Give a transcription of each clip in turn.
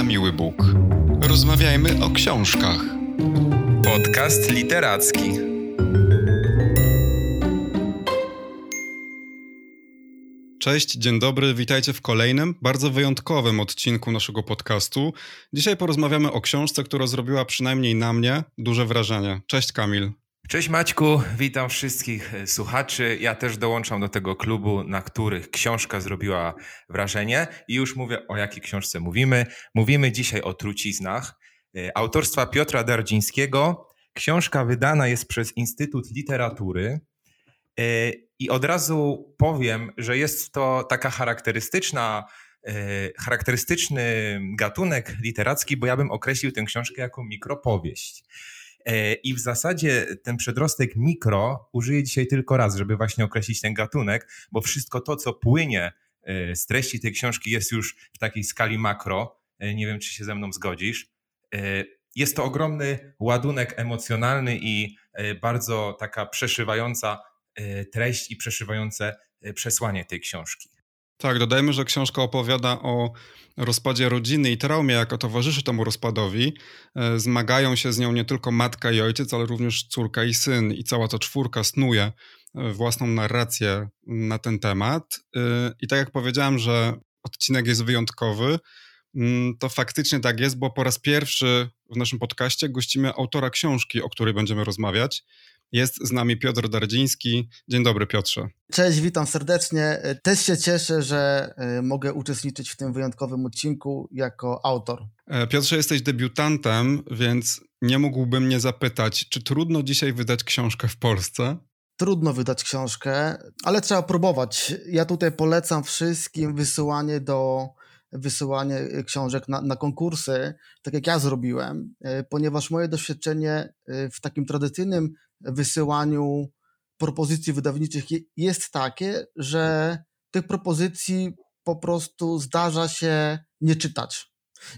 na miły Bóg. Rozmawiajmy o książkach. Podcast literacki. Cześć, dzień dobry, witajcie w kolejnym, bardzo wyjątkowym odcinku naszego podcastu. Dzisiaj porozmawiamy o książce, która zrobiła przynajmniej na mnie duże wrażenie. Cześć Kamil. Cześć Maćku, witam wszystkich e, słuchaczy. Ja też dołączam do tego klubu, na których książka zrobiła wrażenie. I już mówię, o jakiej książce mówimy. Mówimy dzisiaj o truciznach e, autorstwa Piotra Dardzińskiego. Książka wydana jest przez Instytut Literatury. E, I od razu powiem, że jest to taka charakterystyczna, charakterystyczny gatunek literacki, bo ja bym określił tę książkę jako mikropowieść. E, I w zasadzie ten przedrostek mikro użyję dzisiaj tylko raz, żeby właśnie określić ten gatunek, bo wszystko to, co płynie e, z treści tej książki, jest już w takiej skali makro. E, nie wiem, czy się ze mną zgodzisz. Jest to ogromny ładunek emocjonalny i bardzo taka przeszywająca treść i przeszywające przesłanie tej książki. Tak, dodajmy, że książka opowiada o rozpadzie rodziny i traumie, jaka towarzyszy temu rozpadowi. E, zmagają się z nią nie tylko matka i ojciec, ale również córka i syn. I cała ta czwórka snuje e, własną narrację na ten temat. E, I tak jak powiedziałem, że odcinek jest wyjątkowy, mm, to faktycznie tak jest, bo po raz pierwszy w naszym podcaście gościmy autora książki, o której będziemy rozmawiać. Jest z nami Piotr Dardziński. Dzień dobry, Piotrze. Cześć, witam serdecznie. Też się cieszę, że e, mogę uczestniczyć w tym wyjątkowym odcinku jako autor. E, Piotrze, jesteś debiutantem, więc nie mógłbym nie zapytać, czy trudno dzisiaj wydać książkę w Polsce? Trudno wydać książkę, ale trzeba próbować. Ja tutaj polecam wszystkim wysyłanie do wysyłanie książek na, na, konkursy, tak jak ja zrobiłem, e, ponieważ moje doświadczenie w takim tradycyjnym wysyłaniu propozycji wydawniczych jest takie, że tych propozycji po prostu zdarza się nie czytać.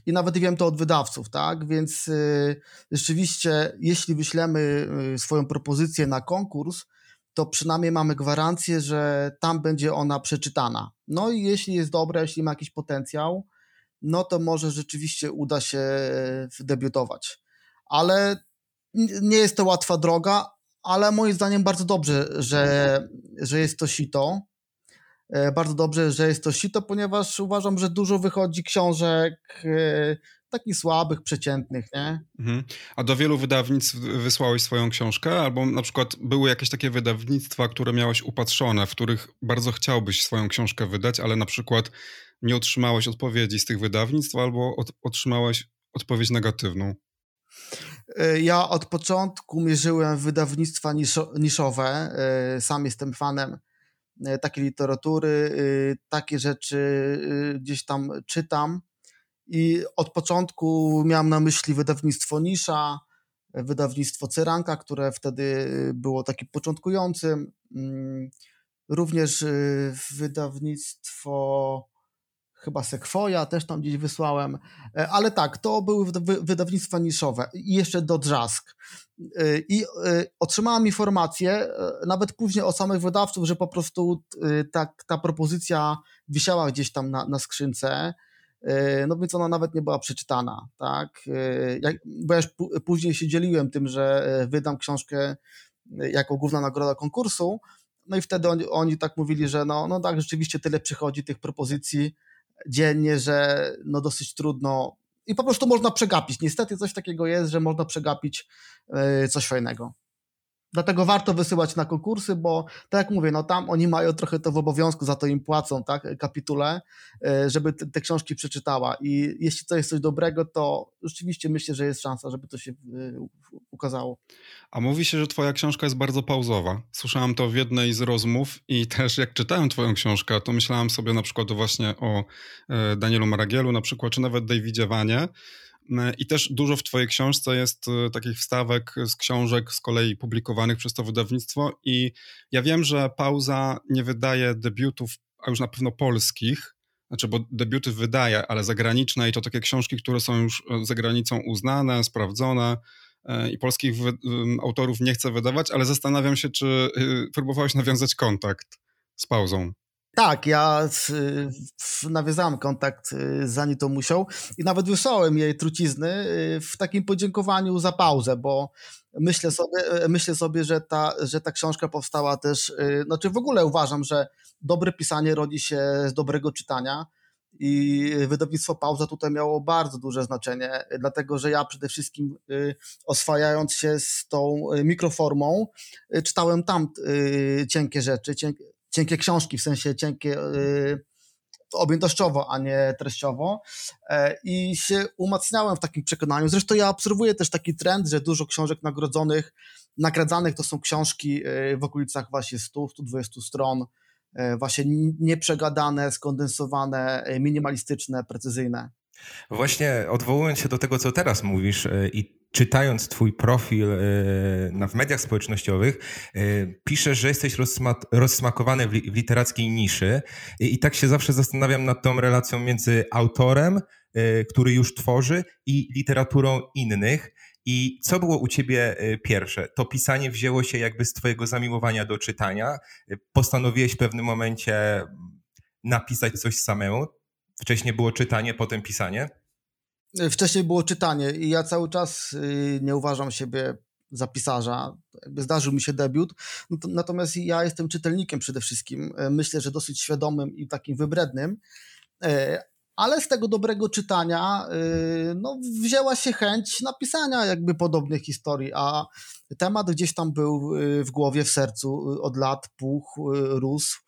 I nawet wiem to od wydawców, tak? Więc y, rzeczywiście, jeśli wyślemy y, swoją propozycję na konkurs, to przynajmniej mamy gwarancję, że tam będzie ona przeczytana. No i jeśli jest dobra, jeśli ma jakiś potencjał, no to może rzeczywiście uda się debiutować. Ale nie jest to łatwa droga, ale moim zdaniem bardzo dobrze, że, że jest to sito. E, bardzo dobrze, że jest to sito, ponieważ uważam, że dużo wychodzi książek e, takich słabych, przeciętnych, nie? Mhm. A do wielu wydawnictw wysłałeś swoją książkę? Albo na przykład były jakieś takie wydawnictwa, które miałeś upatrzone, w których bardzo chciałbyś swoją książkę wydać, ale na przykład nie otrzymałeś odpowiedzi z tych wydawnictw albo otrzymałeś odpowiedź negatywną? E, ja od początku mierzyłem wydawnictwa niszowe. E, sam jestem fanem e, takiej literatury, takie rzeczy gdzieś tam czytam. I od początku miałem na myśli wydawnictwo Nisza, wydawnictwo Cyranka, które wtedy było takim początkującym. Mm, również wydawnictwo chyba Sequoia też tam gdzieś wysłałem, e, ale tak, to były wydawnictwa niszowe i jeszcze do Drzask. E, I e, otrzymałem informację, nawet później od samych wydawców, że po prostu ta, ta propozycja wisiała gdzieś tam na, na skrzynce, no więc ona nawet nie była przeczytana, tak, bo ja już później się dzieliłem tym, że wydam książkę jako główna nagroda konkursu, no i wtedy oni, oni tak mówili, że no, no tak, rzeczywiście tyle przychodzi tych propozycji, dziennie, że no dosyć trudno i po prostu można przegapić. Niestety coś takiego jest, że można przegapić e, coś fajnego. Dlatego warto wysyłać na konkursy, bo tak jak mówię, no tam oni mają trochę to w obowiązku, za to im płacą, tak, kapitule, e, żeby te, te książki przeczytała. I jeśli to jest coś dobrego, to rzeczywiście myślę, że jest szansa, żeby to się e, ukazało. A mówi się, że twoja książka jest bardzo pauzowa. Słyszałam to w jednej z rozmów i też jak czytałem twoją książkę, to myślałam sobie na przykład właśnie o e, Danielu Maragielu na przykład, czy nawet Davidzie Wanie, I też dużo w Twojej książce jest e, takich wstawek z książek z kolei publikowanych przez to wydawnictwo. I ja wiem, że pauza nie wydaje debiutów, a już na pewno polskich, znaczy, bo debiuty wydaje, ale zagraniczne i to takie książki, które są już e, za granicą uznane, sprawdzone i polskich autorów nie chcę wydawać, ale zastanawiam się, czy próbowałeś nawiązać kontakt z pauzą. Tak, ja nawiązałem kontakt z Anitą Musią i nawet wysłałem jej trucizny w takim podziękowaniu za pauzę, bo myślę sobie, myślę sobie że, ta, że ta książka powstała też, znaczy w ogóle uważam, że dobre pisanie rodzi się z dobrego czytania i wydawnictwo Pauza tutaj miało bardzo duże znaczenie, dlatego że ja przede wszystkim oswajając się z tą mikroformą, czytałem tam cienkie rzeczy, cienkie książki, w sensie cienkie y, objętościowo, a nie treściowo e, i się umacniałem w takim przekonaniu. Zresztą ja obserwuję też taki trend, że dużo książek nagrodzonych, nagradzanych to są książki y, w okolicach właśnie 100-120 stron, e, właśnie nieprzegadane, skondensowane, e, minimalistyczne, precyzyjne. Właśnie odwołując się do tego, co teraz mówisz i czytając twój profil e, w mediach społecznościowych, e, piszesz, że jesteś rozsmakowany w literackiej niszy i, tak się zawsze zastanawiam nad tą relacją między autorem, e, który już tworzy i literaturą innych. I co było u ciebie pierwsze? To pisanie wzięło się jakby z twojego zamiłowania do czytania? Postanowiłeś w pewnym momencie napisać coś samemu? Wcześniej było czytanie, potem pisanie? Wcześniej było czytanie i ja cały czas y, nie uważam siebie za pisarza. Zdarzył mi się debiut. No natomiast ja jestem czytelnikiem przede wszystkim. E, myślę, że dosyć świadomym i takim wybrednym. Ale z tego dobrego czytania y, no, wzięła się chęć napisania jakby podobnych historii, a temat gdzieś tam był y, w głowie, w sercu od lat, puch, rósł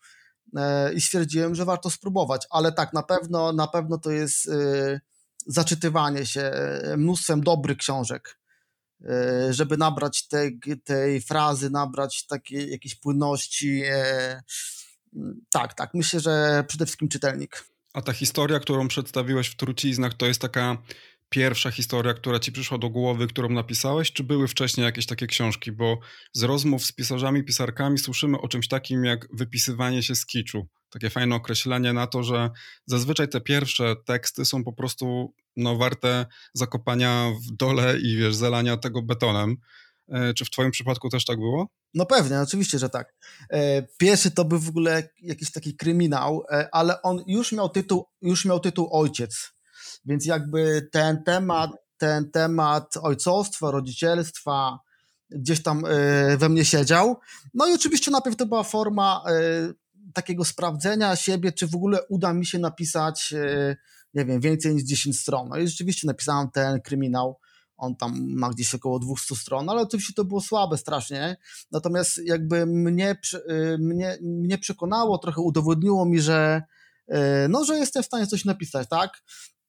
i stwierdziłem, że warto spróbować. Ale tak, na pewno, na pewno to jest zaczytywanie się e, mnóstwem dobrych książek, e, żeby nabrać tej, frazy, nabrać takiej jakiejś płynności. E, tak, tak, myślę, że przede wszystkim czytelnik. A ta historia, którą przedstawiłeś w truciznach, to jest taka pierwsza historia, która ci przyszła do głowy, którą napisałeś, czy były wcześniej jakieś takie książki? Bo z rozmów z pisarzami, pisarkami słyszymy o czymś takim jak wypisywanie się z kiczu. Takie fajne określenie na to, że zazwyczaj te pierwsze teksty są po prostu no, warte zakopania w dole i wiesz, zalania tego betonem. E, czy w twoim przypadku też tak było? No pewnie, oczywiście, że tak. E, pierwszy to był w ogóle jakiś taki kryminał, e, ale on już miał tytuł, już miał tytuł Ojciec. Więc jakby ten temat, ten temat ojcostwa, rodzicielstwa gdzieś tam we mnie siedział. No i oczywiście najpierw to była forma takiego sprawdzenia siebie, czy w ogóle uda mi się napisać nie wiem, więcej niż 10 stron. No i rzeczywiście napisałem ten kryminał, on tam ma gdzieś około 200 stron, ale oczywiście to było słabe strasznie. Natomiast jakby mnie, mnie, mnie przekonało, trochę udowodniło mi, że no, że jestem w stanie coś napisać, tak?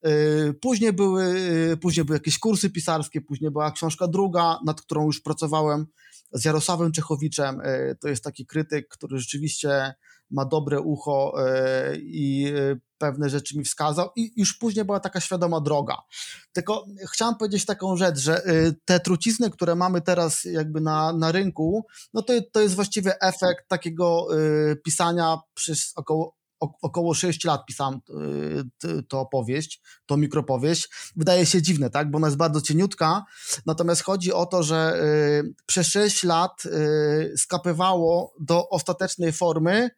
Y, później były, później były jakieś kursy pisarskie, później była książka druga, nad którą już pracowałem z Jarosławem Czechowiczem. To jest taki krytyk, który rzeczywiście ma dobre ucho i pewne rzeczy mi wskazał i już później była taka świadoma droga. Tylko chciałem powiedzieć taką rzecz, że te trucizny, które mamy teraz jakby na, na rynku, no to, to jest właściwie efekt takiego pisania przez około około 6 lat pisałem y, to opowieść, to mikropowieść. Wydaje się dziwne, tak? Bo ona jest bardzo cieniutka. Natomiast chodzi o to, że przez 6 lat skapywało do ostatecznej formy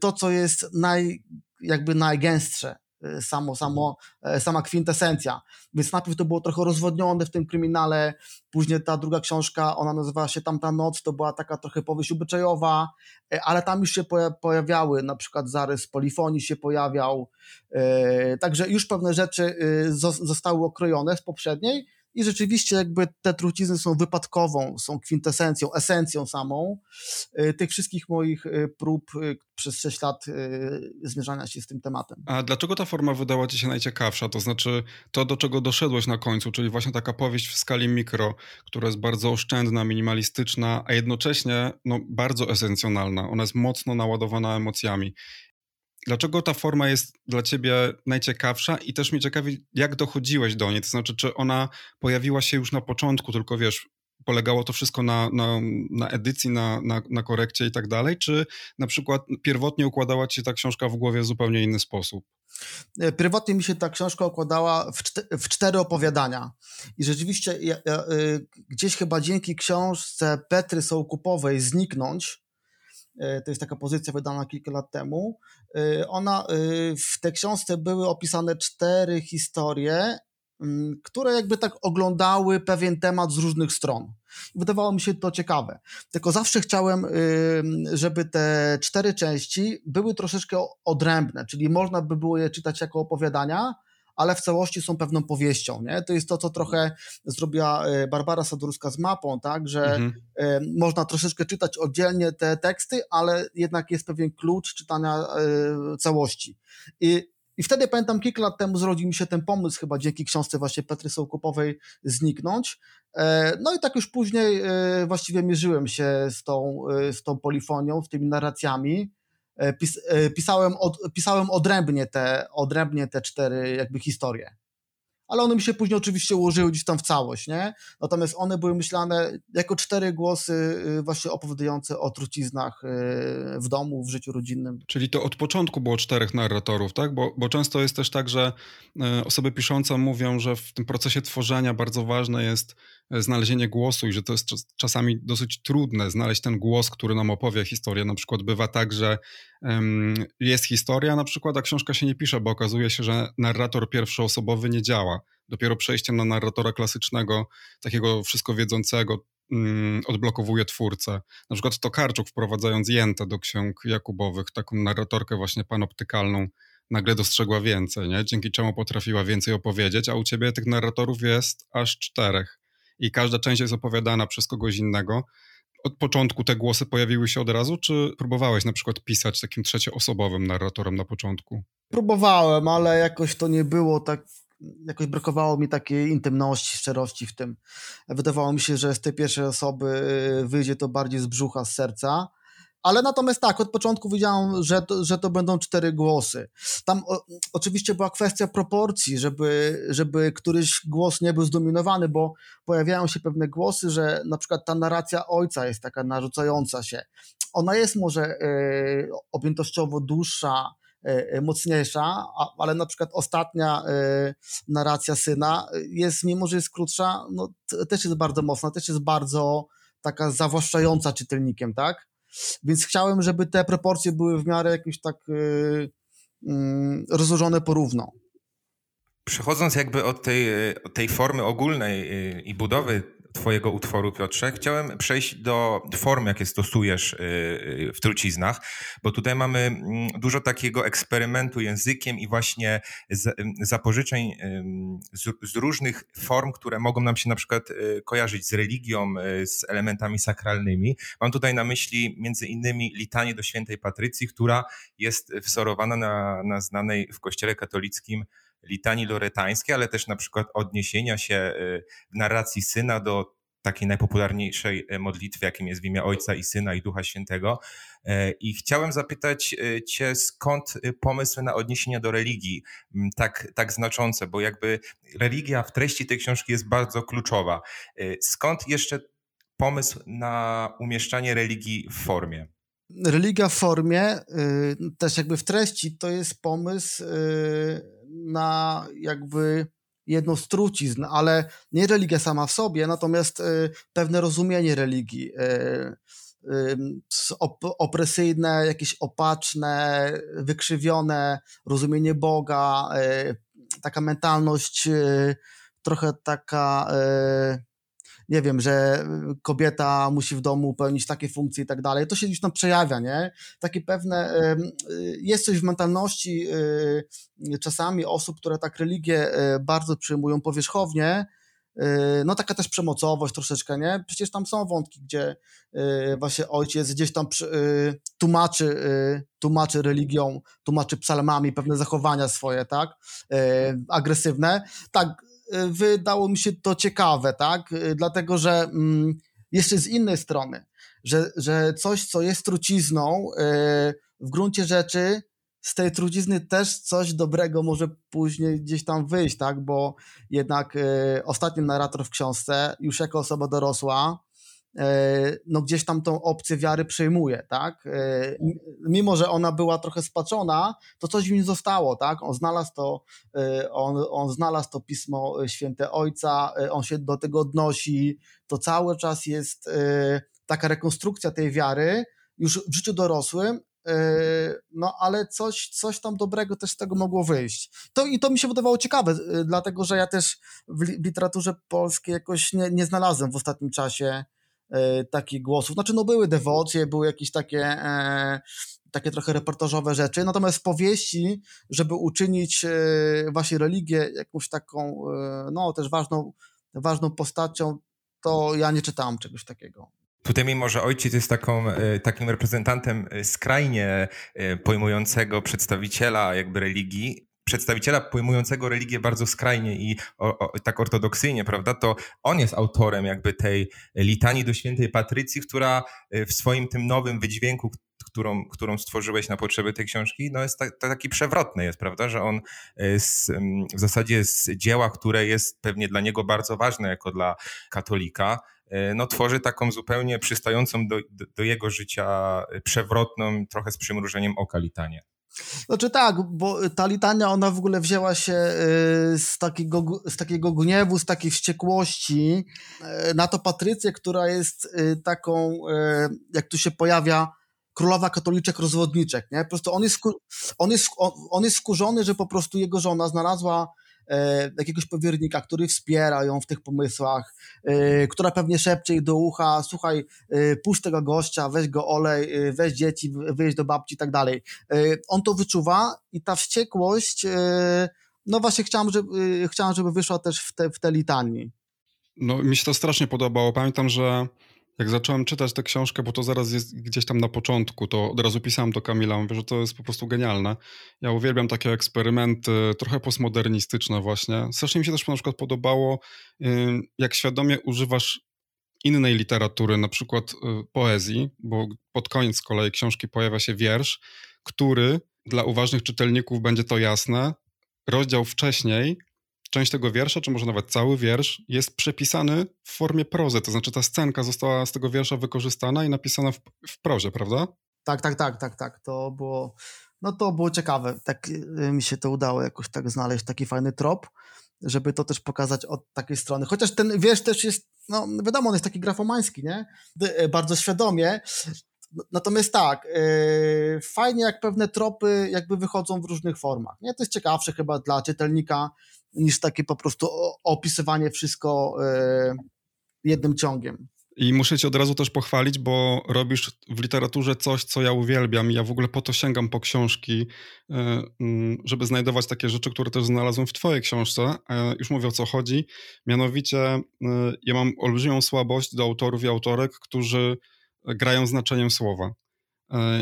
to, co jest naj, jakby najgęstsze, y, samo, samo, e, sama kwintesencja. Więc najpierw to było trochę rozwodnione w tym kryminale, później ta druga książka, ona nazywała się Tamta Noc, to była taka trochę powieść obyczajowa, e, ale tam już się pojawiały, na przykład zarys polifonii się pojawiał, e, także już pewne rzeczy zostały okrojone z poprzedniej, i rzeczywiście jakby te trucizny są wypadkową, są kwintesencją, esencją samą y, tych wszystkich moich y, prób y, przez 6 lat zmierzania się z tym tematem. A dlaczego ta forma wydała ci się najciekawsza? To znaczy to, do czego doszedłeś na końcu, czyli właśnie taka powieść w skali mikro, która jest bardzo oszczędna, minimalistyczna, a jednocześnie no, bardzo esencjonalna. Ona jest mocno naładowana emocjami. Dlaczego ta forma jest dla ciebie najciekawsza i też mnie ciekawi, jak dochodziłeś do niej? To znaczy, czy ona pojawiła się już na początku, tylko wiesz, polegało to wszystko na, na, na edycji, na, na, na korekcie i tak dalej, czy na przykład pierwotnie układała ci ta książka w głowie w zupełnie inny sposób? E, pierwotnie mi się ta książka układała w, w cztery opowiadania. I rzeczywiście ja, ja, y, gdzieś chyba dzięki książce Petry Sołkupowej Zniknąć, to jest taka pozycja wydana kilka lat temu. Ona, w tej książce były opisane cztery historie, mm, które jakby tak oglądały pewien temat z różnych stron. Wydawało mi się to ciekawe. Tylko zawsze chciałem, żeby te cztery części były troszeczkę odrębne, czyli można by było je czytać jako opowiadania, ale w całości są pewną powieścią. Nie? To jest to, co trochę zrobiła e, Barbara Sadurska z mapą, tak? że mhm. E, można troszeczkę czytać oddzielnie te teksty, ale jednak jest pewien klucz czytania e, całości. I i wtedy pamiętam, kilka lat temu zrodził mi się ten pomysł, chyba dzięki książce właśnie Petry Sołkupowej, zniknąć. No i tak już później właściwie mierzyłem się z tą, z tą polifonią, z tymi narracjami. E, pis, e, pisałem, od, pisałem odrębnie, te, odrębnie te cztery jakby historie. Ale one mi się później oczywiście ułożyły gdzieś tam w całość, nie? Natomiast one były myślane jako cztery głosy y, właśnie opowiadające o truciznach y, w domu, w życiu rodzinnym. Czyli to od początku było czterech narratorów, tak? Bo, bo często jest też tak, że e, osoby piszące mówią, że w tym procesie tworzenia bardzo ważne jest znalezienie głosu i że to jest czasami dosyć trudne znaleźć ten głos, który nam opowie historię. Na przykład bywa tak, że jest historia na przykład, a książka się nie pisze, bo okazuje się, że narrator pierwszoosobowy nie działa. Dopiero przejściem na narratora klasycznego, takiego wszystko wiedzącego, um, odblokowuje twórcę. Na przykład Tokarczuk wprowadzając Jętę do ksiąg Jakubowych, taką narratorkę właśnie panoptykalną, nagle dostrzegła więcej, nie? dzięki czemu potrafiła więcej opowiedzieć, a u ciebie tych narratorów jest aż czterech i każda część jest opowiadana przez kogoś innego. Od początku te głosy pojawiły się od razu, czy próbowałeś na przykład pisać takim trzecioosobowym narratorem na początku? Próbowałem, ale jakoś to nie było tak jakoś brakowało mi takiej intymności, szczerości w tym. Wydawało mi się, że z tej pierwszej osoby y, wyjdzie to bardziej z brzucha, z serca. Ale natomiast tak, od początku wiedziałam, że to, że to będą cztery głosy. Tam o, oczywiście była kwestia proporcji, żeby, żeby któryś głos nie był zdominowany, bo pojawiają się pewne głosy, że na przykład ta narracja ojca jest taka narzucająca się. Ona jest może y, objętościowo dłuższa, mocniejsza, ale na przykład ostatnia y, narracja syna jest, mimo że jest krótsza, no, też jest bardzo mocna, też jest bardzo taka zawłaszczająca czytelnikiem, tak? Więc chciałem, żeby te proporcje były w miarę jakieś tak yy, yy, rozłożone porówno. Przechodząc jakby od tej, od tej formy ogólnej i budowy Twojego utworu, Piotrze. Chciałem przejść do form, jakie stosujesz y, y, w truciznach, bo tutaj mamy mm, dużo takiego eksperymentu językiem i właśnie zapożyczeń z, różnych form, które mogą nam się na przykład y, kojarzyć z religią, z elementami sakralnymi. Mam tutaj na myśli między innymi litanię do świętej Patrycji, która jest wsorowana na, na znanej w kościele katolickim litanii loretańskiej, ale też na przykład odniesienia się y, w narracji syna do takiej najpopularniejszej y, modlitwy, jakim jest w imię Ojca i Syna i Ducha Świętego. Y, I chciałem zapytać Cię, skąd pomysł na odniesienia do religii mm, tak, tak znaczące, bo jakby religia w treści tej książki jest bardzo kluczowa. Skąd jeszcze pomysł na umieszczanie religii w formie? Religia w formie, też jakby w treści, to jest pomysł na jakby jedną z trucizn, ale nie religia sama w sobie, natomiast y, pewne rozumienie religii. Y, y, opresyjne, jakieś opaczne, wykrzywione rozumienie Boga, taka mentalność trochę taka nie wiem, że kobieta musi w domu pełnić takie funkcje i tak dalej, to się gdzieś tam przejawia, nie? Takie pewne, jest coś w mentalności y, czasami osób, które tak religię y, bardzo przyjmują powierzchownie, y, no taka też przemocowość troszeczkę, nie? Przecież tam są wątki, gdzie właśnie ojciec gdzieś tam tłumaczy, tłumaczy religią, tłumaczy psalmami pewne zachowania swoje, tak? Agresywne. Tak, Y, wydało mi się to ciekawe, tak? Y, dlatego, że mm, jeszcze z innej strony, że, że coś, co jest trucizną, y, w gruncie rzeczy z tej trucizny też coś dobrego może później gdzieś tam wyjść, tak? Bo jednak ostatni narrator w książce, już jako osoba dorosła, no gdzieś tam tą opcję wiary przejmuje, tak? E, mimo, że ona była trochę spaczona, to coś w nim zostało, tak? On znalazł to, e, on, on znalazł to Pismo Święte Ojca, on się do tego odnosi, to cały czas jest taka rekonstrukcja tej wiary, już w życiu dorosłym, no ale coś, coś tam dobrego też z tego mogło wyjść. To, I to mi się wydawało ciekawe, dlatego że ja też w literaturze polskiej jakoś nie, nie znalazłem w ostatnim czasie takich głosów. Znaczy, no były dewocje, były jakieś takie, e, takie trochę reportażowe rzeczy, natomiast powieści, żeby uczynić e, właśnie religię jakąś taką, e, no też ważną, ważną postacią, to ja nie czytałam czegoś takiego. Tutaj mimo, że ojciec jest taką, e, takim reprezentantem e, skrajnie e, pojmującego przedstawiciela jakby religii, przedstawiciela pojmującego religię bardzo skrajnie i o, o, tak ortodoksyjnie, prawda, to on jest autorem jakby tej litanii do świętej Patrycji, która w swoim tym nowym wydźwięku, którą, którą stworzyłeś na potrzeby tej książki, no jest taki przewrotny jest, prawda, że on z, w zasadzie z dzieła, które jest pewnie dla niego bardzo ważne jako dla katolika, E, no, tworzy taką zupełnie przystającą do, do, do jego życia przewrotną, trochę z przymrużeniem oka litanię. Znaczy tak, bo ta litania ona w ogóle wzięła się e, z takiego, z takiego gniewu, z takiej wściekłości na to Patrycję, która jest taką, jak tu się pojawia, królowa katoliczek rozwodniczek, nie? Po prostu on jest, on jest, on jest skurzony, że po prostu jego żona znalazła jakiegoś powiernika, który wspiera ją w tych pomysłach, e, która pewnie szepcze jej do ucha, słuchaj, e, puść tego gościa, weź go olej, e, weź dzieci, wyjść do babci i tak dalej. E, on to wyczuwa i ta wściekłość, e, no właśnie chciałam, żeby, chciałam, żeby wyszła też w te, w te litanii. No mi się to strasznie podobało. Pamiętam, że jak zacząłem czytać tę książkę, bo to zaraz jest gdzieś tam na początku, to od razu pisałem do Kamila, mówię, że to jest po prostu genialne. Ja uwielbiam takie eksperymenty, trochę postmodernistyczne właśnie. Strasznie mi się też na przykład podobało, jak świadomie używasz innej literatury, na przykład y, poezji, bo pod koniec z kolei książki pojawia się wiersz, który dla uważnych czytelników będzie to jasne. Rozdział wcześniej część tego wiersza, czy może nawet cały wiersz, jest przepisany w formie prozy. To znaczy ta scenka została z tego wiersza wykorzystana i napisana w, w prozie, prawda? Tak, tak, tak, tak, tak. To było, no to było ciekawe. Tak y, mi się to udało jakoś tak znaleźć taki fajny trop, żeby to też pokazać od takiej strony. Chociaż ten wiersz też jest, no wiadomo, on jest taki grafomański, nie? Y, bardzo świadomie. Natomiast tak, yy, fajnie jak pewne tropy jakby wychodzą w różnych formach. Nie? To jest ciekawsze chyba dla czytelnika niż takie po prostu opisywanie wszystko e, jednym ciągiem. I muszę cię od razu też pochwalić, bo robisz w literaturze coś, co ja uwielbiam ja w ogóle po to sięgam po książki, e, mm, żeby znajdować takie rzeczy, które też znalazłem w twojej książce. E, już mówię o co chodzi. Mianowicie ja mam olbrzymią słabość do autorów i autorek, którzy grają znaczeniem słowa.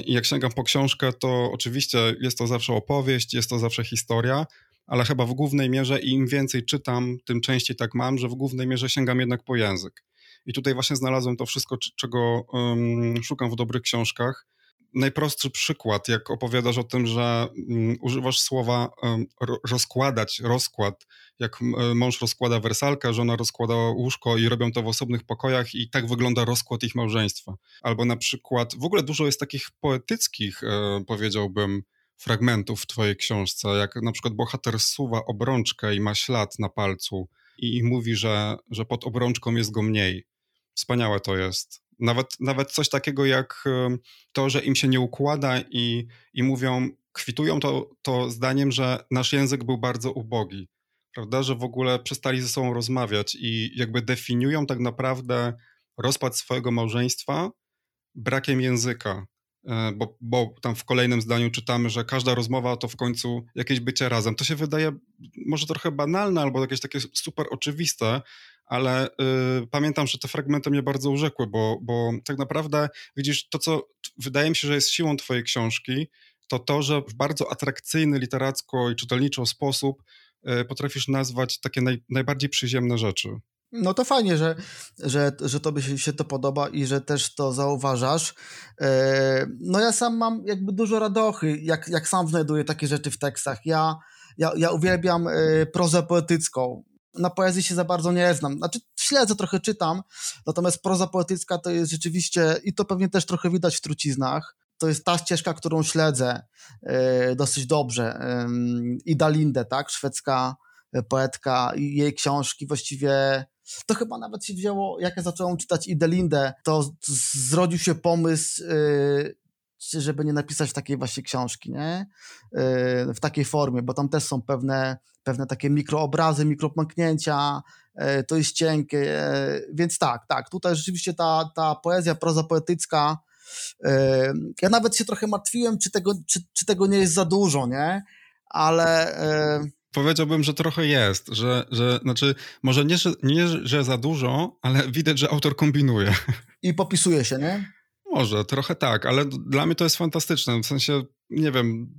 I jak sięgam po książkę, to oczywiście jest to zawsze opowieść, jest to zawsze historia, ale chyba w głównej mierze im więcej czytam, tym częściej tak mam, że w głównej mierze sięgam jednak po język. I tutaj właśnie znalazłem to wszystko, czego um, szukam w dobrych książkach. Najprostszy przykład, jak opowiadasz o tym, że um, używasz słowa um, rozkładać, rozkład, jak mąż rozkłada wersalkę, żona rozkłada łóżko i robią to w osobnych pokojach i tak wygląda rozkład ich małżeństwa. Albo na przykład, w ogóle dużo jest takich poetyckich, e, powiedziałbym, fragmentów w twojej książce, jak na przykład bohater suwa obrączkę i ma ślad na palcu i, i mówi, że, że pod obrączką jest go mniej. Wspaniałe to jest. Nawet, nawet coś takiego jak to, że im się nie układa i, i mówią, kwitują to, to zdaniem, że nasz język był bardzo ubogi, prawda? Że w ogóle przestali ze sobą rozmawiać i jakby definiują tak naprawdę rozpad swojego małżeństwa brakiem języka. E, bo, bo tam w kolejnym zdaniu czytamy, że każda rozmowa to w końcu jakieś bycie razem. To się wydaje może trochę banalne albo jakieś takie super oczywiste, ale y, pamiętam, że te fragmenty mnie bardzo urzekły, bo, bo tak naprawdę widzisz, to co wydaje mi się, że jest siłą twojej książki, to to, że w bardzo atrakcyjny literacko i czytelniczo sposób y, potrafisz nazwać takie naj, najbardziej przyziemne rzeczy. No to fajnie, że, że, że tobie się to podoba i że też to zauważasz. E, no ja sam mam jakby dużo radochy, jak, jak sam znajduję takie rzeczy w tekstach. Ja, ja, ja uwielbiam e, prozę poetycką. Na poezji się za bardzo nie znam. Znaczy śledzę, trochę czytam, natomiast proza poetycka to jest rzeczywiście, i to pewnie też trochę widać w truciznach, to jest ta ścieżka, którą śledzę e, dosyć dobrze. Ida Linde, tak, szwedzka poetka i jej książki właściwie To chyba nawet się wzięło, jak ja zacząłem czytać Idelindę, to zrodził się pomysł, yy, żeby nie napisać takiej właśnie książki, nie? Yy, w takiej formie, bo tam też są pewne, pewne takie mikroobrazy, mikropęknięcia, yy, to jest cienkie, yy, więc tak, tak, tutaj rzeczywiście ta, ta poezja, proza poetycka, yy, ja nawet się trochę martwiłem, czy tego, czy, czy tego nie jest za dużo, nie? Ale... Powiedziałbym, że trochę jest, że, że znaczy, może nie, że, nie, że za dużo, ale widać, że autor kombinuje. I popisuje się, nie? Może, trochę tak, ale dla mnie to jest fantastyczne. W sensie, nie wiem,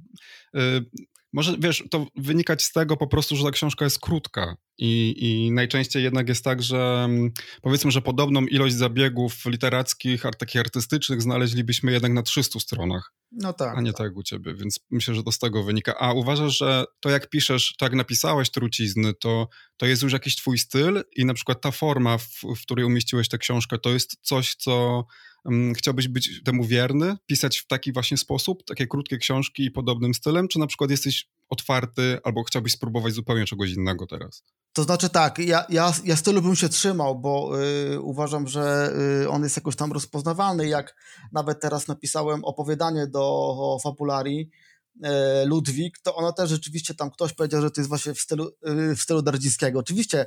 yy, może wiesz, to wynikać z tego po prostu, że ta książka jest krótka i, i najczęściej jednak jest tak, że mm, powiedzmy, że podobną ilość zabiegów literackich, takich artystycznych znaleźlibyśmy jednak na 300 stronach. No tak. A nie tak. tak u ciebie, więc myślę, że to z tego wynika. A uważasz, że to jak piszesz, to jak napisałeś trucizny, to, to jest już jakiś twój styl i na przykład ta forma, w, w której umieściłeś tę książkę, to jest coś, co chciałbyś być temu wierny? Pisać w taki właśnie sposób, takie krótkie książki i podobnym stylem? Czy na przykład jesteś otwarty albo chciałbyś spróbować zupełnie czegoś innego teraz? To znaczy tak, ja, ja, ja stylu bym się trzymał, bo y, uważam, że y, on jest jakoś tam rozpoznawalny. Jak nawet teraz napisałem opowiadanie do Fabularii, Ludwik, to ono też rzeczywiście tam ktoś powiedział, że to jest właśnie w stylu, w stylu Dardzińskiego. Oczywiście,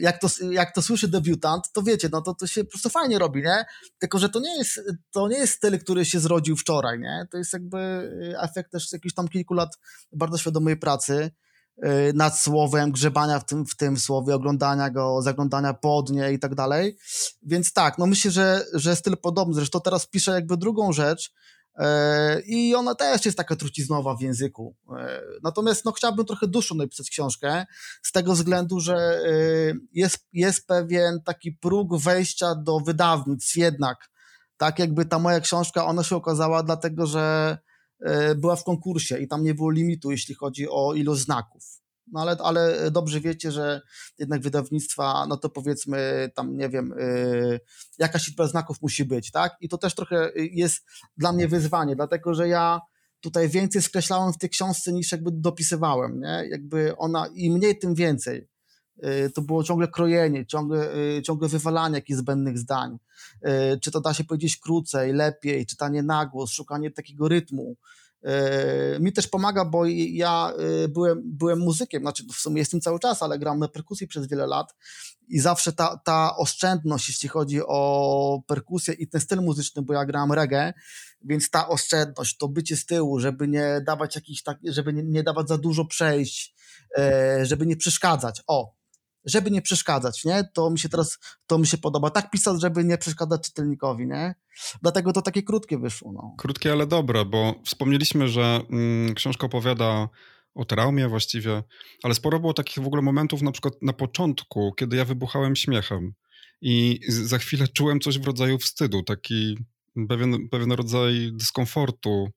jak, to, jak to słyszy debiutant, to wiecie, no to, to się po prostu fajnie robi, nie? Tylko, że to nie jest, to nie jest styl, który się zrodził wczoraj, nie? To jest jakby y, efekt też jakichś tam kilku lat bardzo świadomej pracy. Y, nad słowem, grzebania w tym, w tym słowie, oglądania go, zaglądania pod nie i tak dalej. Więc tak, no myślę, że, że styl podobny. Zresztą teraz piszę jakby drugą rzecz i ona też jest taka truciznowa w języku. Yy, natomiast no, chciałbym trochę dłuższą napisać książkę z tego względu, że yy, jest, jest pewien taki próg wejścia do wydawnictw jednak. Tak jakby ta moja książka, ona się okazała dlatego, że E, była w konkursie i tam nie było limitu, jeśli chodzi o ilość znaków. No ale, ale dobrze wiecie, że jednak wydawnictwa, no to powiedzmy tam, nie wiem, yy, jakaś liczba znaków musi być, tak? I to też trochę jest dla mnie wyzwanie, dlatego że ja tutaj więcej skreślałem w tej książce niż jakby dopisywałem, nie? Jakby ona, im mniej, tym więcej. Y, to było ciągle krojenie, ciągle, y, ciągle wywalanie jakichś zbędnych zdań. Y, czy to da się powiedzieć krócej, lepiej, czytanie na głos, szukanie takiego rytmu. Mi też pomaga, bo ja byłem, byłem muzykiem, znaczy w sumie jestem cały czas, ale gram na perkusji przez wiele lat i zawsze ta, ta oszczędność, jeśli chodzi o perkusję i ten styl muzyczny, bo ja gram reggae, więc ta oszczędność, to bycie z tyłu, żeby nie dawać jakichś tak, żeby nie, nie dawać za dużo przejść, żeby nie przeszkadzać. O, żeby nie przeszkadzać, nie? To mi się teraz, to mi się podoba. Tak pisać, żeby nie przeszkadzać czytelnikowi, nie? Dlatego to takie krótkie wyszło, no. Krótkie, ale dobre, bo wspomnieliśmy, że mm, książka opowiada o traumie właściwie, ale sporo było takich w ogóle momentów, na przykład na początku, kiedy ja wybuchałem śmiechem i za chwilę czułem coś w rodzaju wstydu, taki pewien, pewien rodzaj dyskomfortu,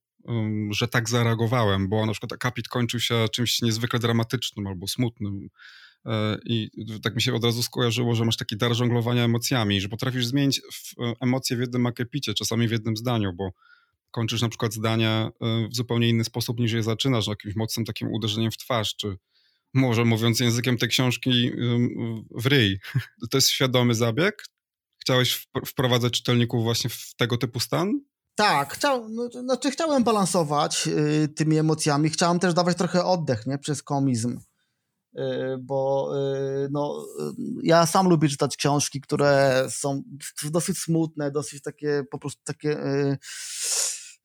że tak zareagowałem, bo na przykład akapit kończył się czymś niezwykle dramatycznym albo smutnym. E, I tak mi się od razu skojarzyło, że masz taki dar żonglowania emocjami, że potrafisz zmienić e, emocje w jednym akepicie, czasami w jednym zdaniu, bo kończysz na przykład zdania e, w zupełnie inny sposób niż je zaczynasz, jakimś mocnym takim uderzeniem w twarz, czy może mówiąc językiem tej książki w ryj. To jest świadomy zabieg? Chciałeś wprowadzać czytelników właśnie w tego typu stan? Tak, chciał, no, znaczy chciałem balansować y, tymi emocjami, chciałem też dawać trochę oddech nie, przez komizm. Y, bo y, no, ja sam lubię czytać książki, które są dosyć smutne, dosyć takie po prostu takie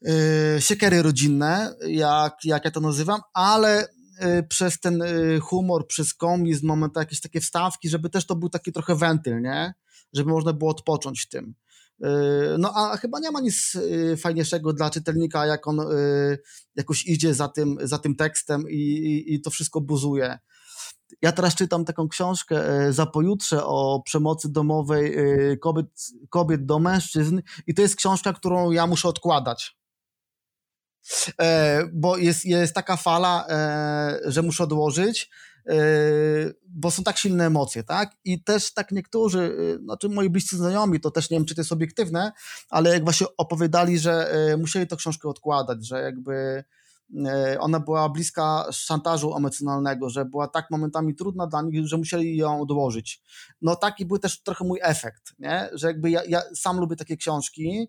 y, siekiery rodzinne, jak, jak ja to nazywam, ale przez ten humor, przez komizm, moment jakieś takie wstawki, żeby też to był taki trochę wentyl, nie? Żeby można było odpocząć w tym. No a chyba nie ma nic fajniejszego dla czytelnika, jak on jakoś idzie za tym, za tym tekstem i, i, i to wszystko buzuje. Ja teraz czytam taką książkę e, za pojutrze o przemocy domowej e, kobiet, kobiet do mężczyzn i to jest książka, którą ja muszę odkładać. E, bo jest, jest taka fala, że muszę odłożyć, bo są tak silne emocje, tak? I też tak niektórzy, znaczy moi bliscy znajomi, to też nie wiem, czy to jest obiektywne, ale jak właśnie opowiadali, że musieli tę książkę odkładać, że jakby ona była bliska szantażu emocjonalnego, że była tak momentami trudna dla nich, że musieli ją odłożyć. No taki był też trochę mój efekt, nie? że jakby ja, ja sam lubię takie książki,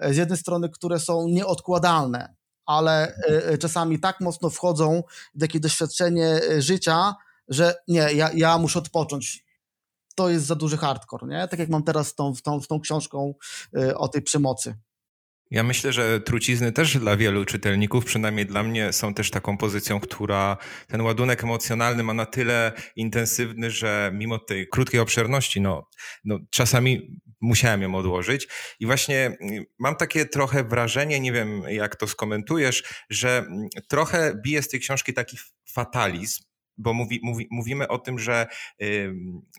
z jednej strony, które są nieodkładalne, ale czasami tak mocno wchodzą w takie doświadczenie życia, że nie, ja, ja muszę odpocząć to jest za duży hardcore, nie? Tak jak mam teraz z tą, tą, tą książką o tej przemocy. Ja myślę, że trucizny też dla wielu czytelników, przynajmniej dla mnie, są też taką pozycją, która ten ładunek emocjonalny ma na tyle intensywny, że mimo tej krótkiej obszerności, no, no czasami musiałem ją odłożyć. I właśnie mm, mam takie trochę wrażenie, nie wiem jak to skomentujesz, że mm, trochę bije z tej książki taki fatalizm, bo mówi, mówi, mówimy o tym, że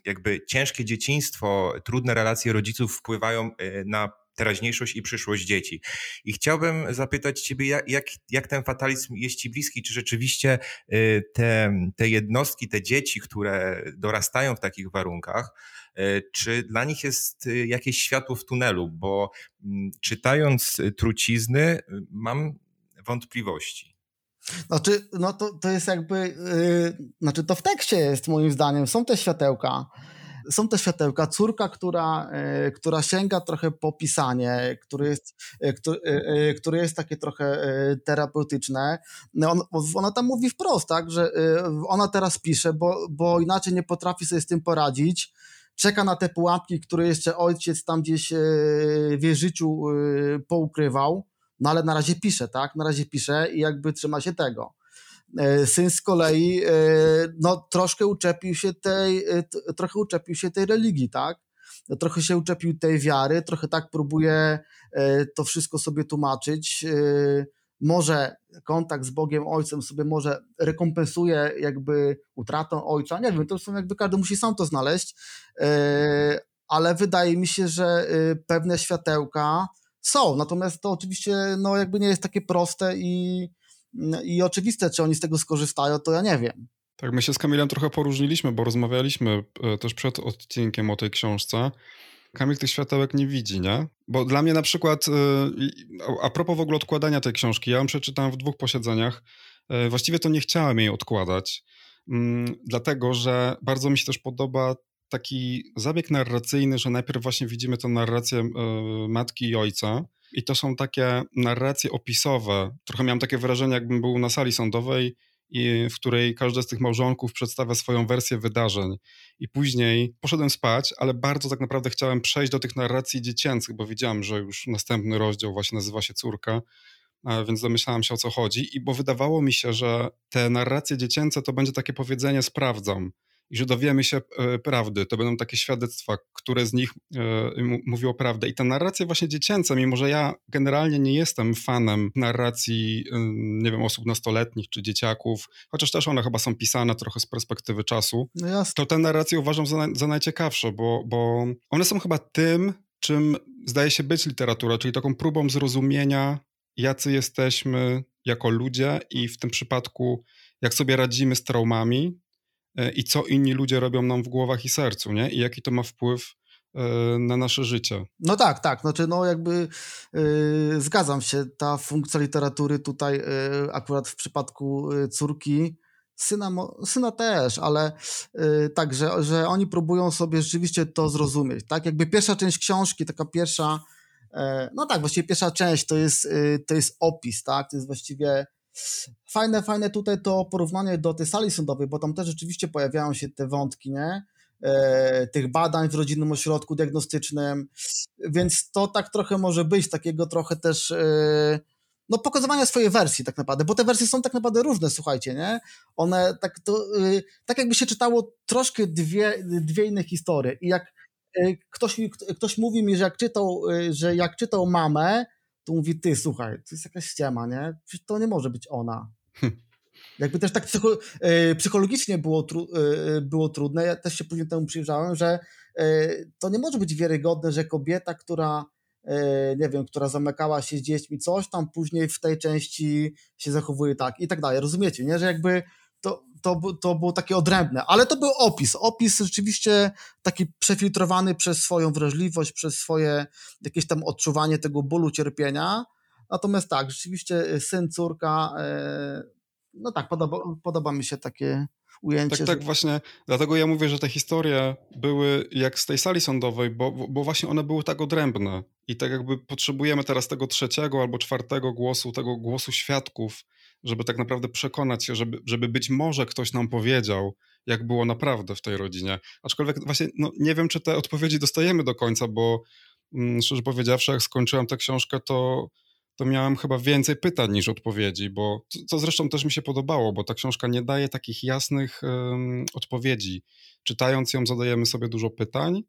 jakby ciężkie dzieciństwo, trudne relacje rodziców wpływają y, na teraźniejszość i przyszłość dzieci. I chciałbym zapytać Ciebie, jak, jak, jak ten fatalizm jest Ci bliski? Czy rzeczywiście y, te, te jednostki, te dzieci, które dorastają w takich warunkach, y, czy dla nich jest jakieś światło w tunelu? Bo mm, czytając trucizny, mam wątpliwości. Znaczy, no to, to jest jakby, yy, znaczy to w tekście jest moim zdaniem, są te światełka. Są te światełka. Córka, która, yy, która sięga trochę po pisanie, który jest, który, y, który jest takie trochę terapeutyczne. No, on, ona tam mówi wprost, tak, że ona teraz pisze, bo, bo inaczej nie potrafi sobie z tym poradzić czeka na te pułapki, które jeszcze ojciec tam gdzieś w życiu poukrywał. No ale na razie pisze, tak? Na razie pisze i jakby trzyma się tego. E, syn z kolei e, no, troszkę uczepił się tej, e, trochę uczepił się tej religii, tak? Trochę się uczepił tej wiary, trochę tak próbuje to wszystko sobie tłumaczyć. Może kontakt z Bogiem Ojcem sobie może rekompensuje jakby utratę ojca. Nie wiem, to są jakby każdy musi sam to znaleźć, ale wydaje mi się, że pewne światełka są, natomiast to oczywiście no, jakby nie jest takie proste i, i oczywiste, czy oni z tego skorzystają, to ja nie wiem. Tak, my się z Kamilem trochę poróżniliśmy, bo rozmawialiśmy e, też przed odcinkiem o tej książce. Kamil tych światełek nie widzi, nie? Bo dla mnie na przykład, e, a propos w ogóle odkładania tej książki, ja ją przeczytałem w dwóch posiedzeniach. E, właściwie to nie chciałem jej odkładać, mm, dlatego że bardzo mi się też podoba taki zabieg narracyjny, że najpierw właśnie widzimy tę narrację matki i ojca. I to są takie narracje opisowe. Trochę miałem takie wrażenie, jakbym był na sali sądowej, i w której każdy z tych małżonków przedstawia swoją wersję wydarzeń. I później poszedłem spać, ale bardzo tak naprawdę chciałem przejść do tych narracji dziecięcych, bo widziałem, że już następny rozdział właśnie nazywa się Córka, więc domyślałem się o co chodzi. I bo wydawało mi się, że te narracje dziecięce to będzie takie powiedzenie sprawdzam i że dowiemy się e, prawdy. To będą takie świadectwa, które z nich e, mówią prawdę. I ta narracja właśnie dziecięca, mimo że ja generalnie nie jestem fanem narracji, e, nie wiem, osób nastoletnich czy dzieciaków, chociaż też one chyba są pisane trochę z perspektywy czasu, no to te narracje uważam za, za najciekawsze, bo, bo one są chyba tym, czym zdaje się być literatura, czyli taką próbą zrozumienia, jacy jesteśmy jako ludzie i w tym przypadku, jak sobie radzimy z traumami, i co inni ludzie robią nam w głowach i sercu, nie? I jaki to ma wpływ e, na nasze życie. No tak, tak, znaczy no jakby yy, zgadzam się, ta funkcja literatury tutaj yy, akurat w przypadku córki, syna, syna też, ale yy, tak, że, że oni próbują sobie rzeczywiście to zrozumieć, tak, jakby pierwsza część książki, taka pierwsza, no tak, właściwie pierwsza część to jest, to jest opis, tak, to jest właściwie Fajne, fajne tutaj to porównanie do tej sali sądowej, bo tam też rzeczywiście pojawiają się te wątki, nie? E, tych badań w rodzinnym ośrodku diagnostycznym, więc to tak trochę może być, takiego trochę też e, no pokazywania swojej wersji tak naprawdę, bo te wersje są tak naprawdę różne, słuchajcie, nie? One tak to, e, tak jakby się czytało troszkę dwie, dwie inne historie i jak e, ktoś, ktoś mówi mi, że jak czytał, e, że jak czytał mamę, to mówi, ty, słuchaj, to jest jakaś ściema, nie? Przecież to nie może być ona. Jakby też tak psycho, e, psychologicznie było, tru, e, było trudne, ja też się później temu przyjrzałem, że to nie może być wiarygodne, że kobieta, która nie wiem, która zamykała się z dziećmi, coś tam później w tej części się zachowuje tak i tak dalej. Rozumiecie, nie? Że jakby to, to, to było takie odrębne, ale to był opis. Opis rzeczywiście taki przefiltrowany przez swoją wrażliwość, przez swoje jakieś tam odczuwanie tego bólu, cierpienia, Natomiast tak, rzeczywiście syn, córka, no tak, podoba, podoba mi się takie ujęcie. Tak, tak, właśnie. Dlatego ja mówię, że te historie były jak z tej sali sądowej, bo, bo właśnie one były tak odrębne. I tak jakby potrzebujemy teraz tego trzeciego albo czwartego głosu, tego głosu świadków, żeby tak naprawdę przekonać się, żeby, żeby być może ktoś nam powiedział, jak było naprawdę w tej rodzinie. Aczkolwiek właśnie no, nie wiem, czy te odpowiedzi dostajemy do końca, bo mm, szczerze powiedziawszy, jak skończyłem tę książkę, to to miałem chyba więcej pytań niż odpowiedzi, bo co zresztą też mi się podobało, bo ta książka nie daje takich jasnych um, odpowiedzi. Czytając ją, zadajemy sobie dużo pytań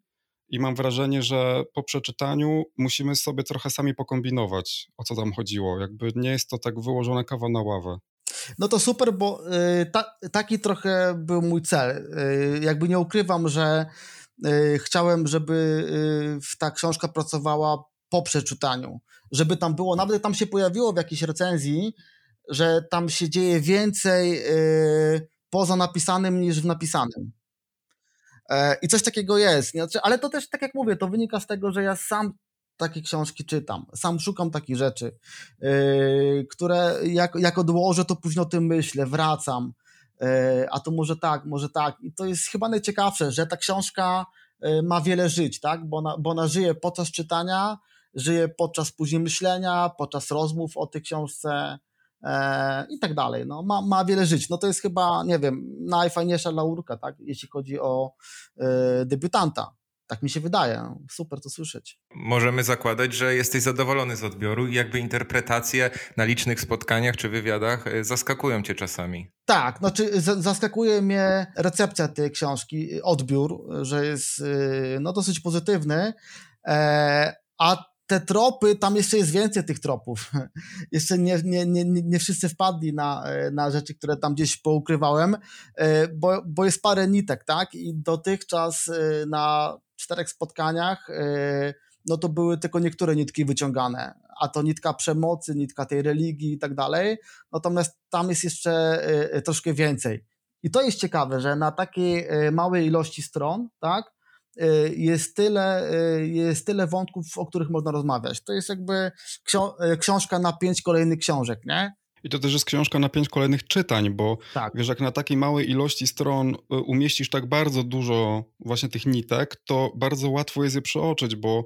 i mam wrażenie, że po przeczytaniu musimy sobie trochę sami pokombinować, o co tam chodziło. Jakby nie jest to tak wyłożone kawa na ławę. No to super, bo y, ta, taki trochę był mój cel. Y, jakby nie ukrywam, że y, chciałem, żeby ta książka pracowała po przeczytaniu żeby tam było, nawet tam się pojawiło w jakiejś recenzji, że tam się dzieje więcej poza napisanym niż w napisanym. E, I coś takiego jest. Znaczy, ale to też, tak jak mówię, to wynika z tego, że ja sam takie książki czytam, sam szukam takich rzeczy, yy, które jak, jak odłożę, to później o tym myślę, wracam, yy, a to może tak, może tak. I to jest chyba najciekawsze, że ta książka yy, ma wiele żyć, tak? bo, ona, bo ona żyje podczas czytania, żyje podczas później myślenia, podczas rozmów o tej książce e, i tak dalej. No, ma, ma wiele żyć. No to jest chyba, nie wiem, najfajniejsza laurka, tak, jeśli chodzi o e, debiutanta. Tak mi się wydaje. Super to słyszeć. Możemy zakładać, że jesteś zadowolony z odbioru i jakby interpretacje na licznych spotkaniach czy wywiadach e, zaskakują cię czasami. Tak, znaczy zaskakuje mnie recepcja tej książki, odbiór, że jest e, no, dosyć pozytywny, e, a te tropy, tam jeszcze jest więcej tych tropów. jeszcze nie, nie, nie, nie wszyscy wpadli na, na rzeczy, które tam gdzieś poukrywałem, e, bo, bo jest parę nitek, tak? I dotychczas e, na czterech spotkaniach e, no to były tylko niektóre nitki wyciągane, a to nitka przemocy, nitka tej religii i tak dalej, natomiast tam jest jeszcze troszkę więcej. I to jest ciekawe, że na takiej małej ilości stron, tak, jest tyle, y, jest tyle wątków, o których można rozmawiać. To jest jakby y, książka na pięć kolejnych książek, nie? I to też jest książka na pięć kolejnych czytań, bo tak. wiesz, jak na takiej małej ilości stron umieścisz tak bardzo dużo właśnie tych nitek, to bardzo łatwo jest je przeoczyć, bo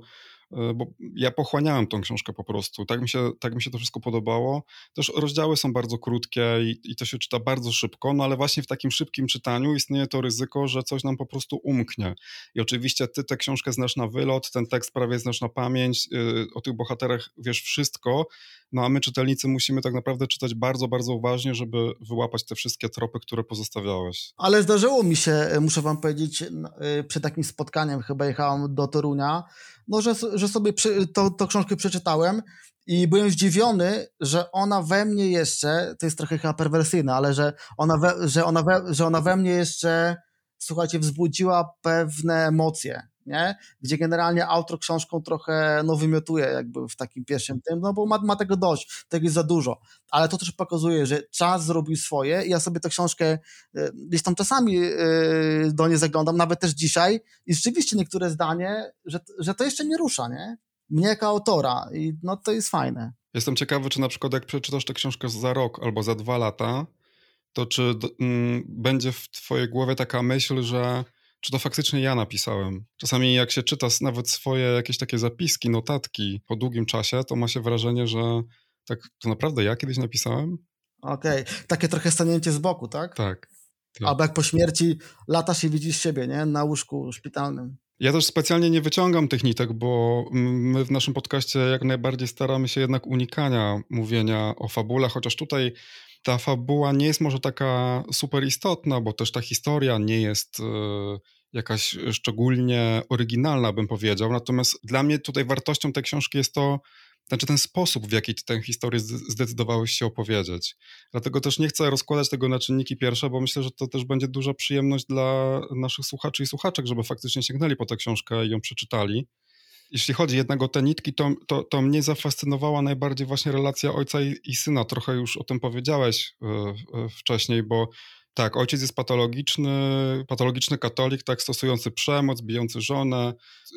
bo ja pochłaniałem tą książkę po prostu. Tak mi się, tak mi się to wszystko podobało. Też rozdziały są bardzo krótkie i, i to się czyta bardzo szybko, no ale właśnie w takim szybkim czytaniu istnieje to ryzyko, że coś nam po prostu umknie. I oczywiście ty tę książkę znasz na wylot, ten tekst prawie znasz na pamięć, yy, o tych bohaterach wiesz wszystko, no a my czytelnicy musimy tak naprawdę czytać bardzo, bardzo uważnie, żeby wyłapać te wszystkie tropy, które pozostawiałeś. Ale zdarzyło mi się, muszę wam powiedzieć, y, przed takim spotkaniem, chyba jechałem do Torunia, no, że, że sobie przy, to, to książkę przeczytałem i byłem zdziwiony, że ona we mnie jeszcze, to jest trochę chyba perwersyjne, ale że ona we, że ona we, że ona we mnie jeszcze, słuchajcie, wzbudziła pewne emocje, nie? Gdzie generalnie autor książką trochę no, wymiotuje jakby w takim pierwszym tym, no bo ma, ma tego dość, tego jest za dużo. Ale to też pokazuje, że czas zrobił swoje i ja sobie tę książkę y, gdzieś tam czasami y, do niej zaglądam, nawet też dzisiaj i rzeczywiście niektóre zdanie, że, że to jeszcze mnie rusza, nie? Mnie jako autora i no to jest fajne. Jestem ciekawy, czy na przykład jak przeczytasz tę książkę za rok albo za dwa lata, to czy mm, będzie w twojej głowie taka myśl, że czy to faktycznie ja napisałem. Czasami jak się czyta nawet swoje jakieś takie zapiski, notatki po długim czasie, to ma się wrażenie, że tak to naprawdę ja kiedyś napisałem? Okej, okay. takie trochę stanięcie z boku, tak? Tak. tak. Albo jak po śmierci latasz i widzisz siebie, nie? Na łóżku szpitalnym. Ja też specjalnie nie wyciągam tych nitek, bo my w naszym podcaście jak najbardziej staramy się jednak unikania mówienia o fabule, chociaż tutaj ta fabuła nie jest może taka super istotna, bo też ta historia nie jest e, jakaś szczególnie oryginalna, bym powiedział. Natomiast dla mnie tutaj wartością tej książki jest to, znaczy ten sposób, w jaki tę historię zdecydowałeś się opowiedzieć. Dlatego też nie chcę rozkładać tego na czynniki pierwsze, bo myślę, że to też będzie duża przyjemność dla naszych słuchaczy i słuchaczek, żeby faktycznie sięgnęli po tę książkę i ją przeczytali. Jeśli chodzi jednak o te nitki, to, to, to mnie zafascynowała najbardziej właśnie relacja ojca i, i syna. Trochę już o tym powiedziałeś y, y, wcześniej, bo Tak, ojciec jest patologiczny, patologiczny katolik, tak, stosujący przemoc, bijący żonę,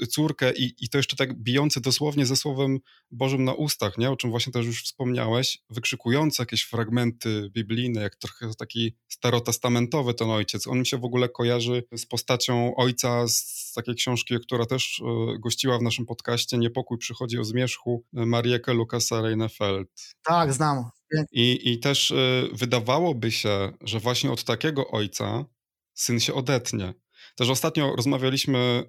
córkę i, i to jeszcze tak bijący dosłownie ze słowem Bożym na ustach, nie? o czym właśnie też już wspomniałeś, wykrzykujący jakieś fragmenty biblijne, jak trochę taki starotestamentowy ten ojciec. On mi się w ogóle kojarzy z postacią ojca z takiej książki, która też e, gościła w naszym podcaście, Niepokój przychodzi o zmierzchu, Mariekę Lukasa Reinefeld. Tak, znam. I, I też y, wydawałoby się, że właśnie od takiego ojca syn się odetnie. Też ostatnio rozmawialiśmy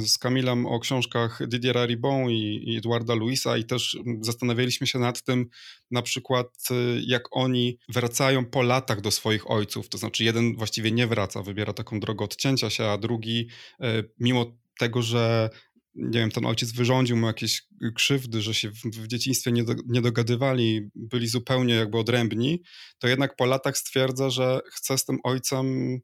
z Kamilem o książkach Didiera Ribon i, i Eduarda Luisa i też zastanawialiśmy się nad tym na przykład, y, jak oni wracają po latach do swoich ojców. To znaczy jeden właściwie nie wraca, wybiera taką drogę odcięcia się, a drugi y, mimo tego, że nie wiem, ten ojciec wyrządził mu jakieś krzywdy, że się w, w dzieciństwie nie, do, nie dogadywali, byli zupełnie jakby odrębni, to jednak po latach stwierdza, że chce z tym ojcem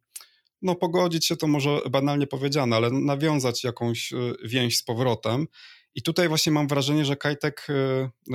no pogodzić się to może banalnie powiedziane, ale nawiązać jakąś e, więź z powrotem. I tutaj właśnie mam wrażenie, że Kajtek, e,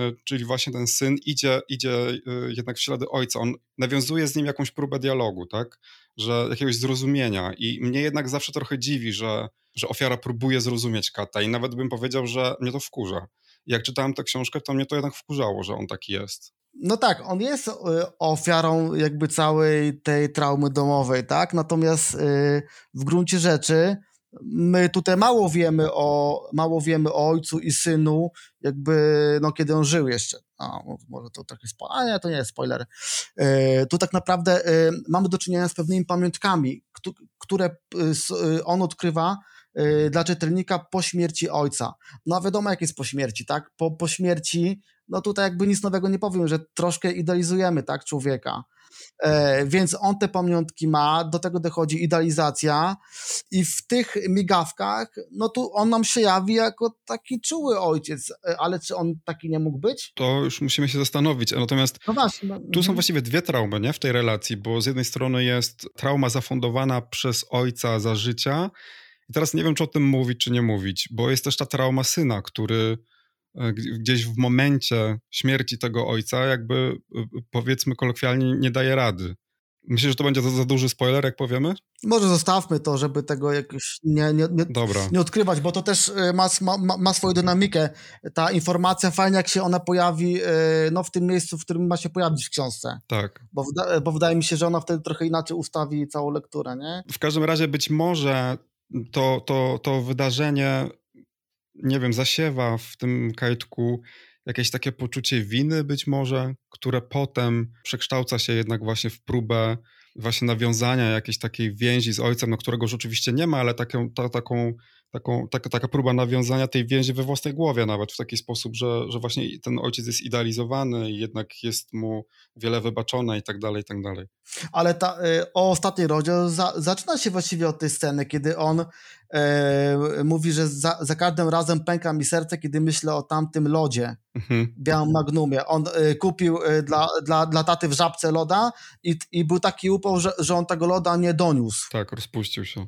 e, czyli właśnie ten syn, idzie, idzie jednak w ślady ojca. On nawiązuje z nim jakąś próbę dialogu, tak? Że jakiegoś zrozumienia. I mnie jednak zawsze trochę dziwi, że że ofiara próbuje zrozumieć kata i nawet bym powiedział, że mnie to wkurza. Jak czytałem tę książkę, to mnie to jednak wkurzało, że on taki jest. No tak, on jest y, ofiarą jakby całej tej traumy domowej, tak? Natomiast y, w gruncie rzeczy my tutaj mało wiemy o, mało wiemy o ojcu i synu, jakby, no kiedy on żył jeszcze. A, może to taki spoiler, a nie, to nie jest spoiler. Y, tu tak naprawdę mamy do czynienia z pewnymi pamiątkami, które on odkrywa dla czytelnika po śmierci ojca. No a wiadomo, jak jest po śmierci, tak? Po, po śmierci, no tutaj jakby nic nowego nie powiem, że troszkę idealizujemy, tak, człowieka. E, więc on te pamiątki ma, do tego dochodzi idealizacja i w tych migawkach, no tu on nam się jawi jako taki czuły ojciec, e, ale czy on taki nie mógł być? To już musimy się zastanowić, natomiast no właśnie, no, tu są mhm. właściwie dwie traumy nie, w tej relacji, bo z jednej strony jest trauma zafundowana przez ojca za życia, i teraz nie wiem, czy o tym mówić, czy nie mówić, bo jest też ta trauma syna, który e, gdzieś w momencie śmierci tego ojca, jakby e, powiedzmy kolokwialnie, nie daje rady. Myślisz, że to będzie za, za, duży spoiler, jak powiemy? Może zostawmy to, żeby tego jakoś nie, nie, nie, nie odkrywać, bo to też e, ma, ma, ma, swoją dynamikę. Ta informacja fajnie, jak się ona pojawi no, w tym miejscu, w którym ma się pojawić w książce. Tak. Bo, bo wydaje mi się, że ona wtedy trochę inaczej ustawi całą lekturę, nie? W każdym razie być może to, to, to wydarzenie, nie wiem, zasiewa w tym kajtku jakieś takie poczucie winy być może, które potem przekształca się jednak właśnie w próbę właśnie nawiązania jakiejś takiej więzi z ojcem, no którego już oczywiście nie ma, ale taką, ta, taką taką, taka, taka próba nawiązania tej więzi we własnej głowie nawet w taki sposób, że, że właśnie ten ojciec jest idealizowany i jednak jest mu wiele wybaczone i tak dalej, i tak dalej. Ale ta, y, o ostatni rozdział za, zaczyna się właściwie od tej sceny, kiedy on mówi, że za, za każdym razem pęka mi serce, kiedy myślę o tamtym lodzie, mhm. białym magnumie. On e, kupił e, dla, dla, dla taty w żabce loda i, i był taki upał, że, że on tego loda nie doniósł. Tak, rozpuścił się.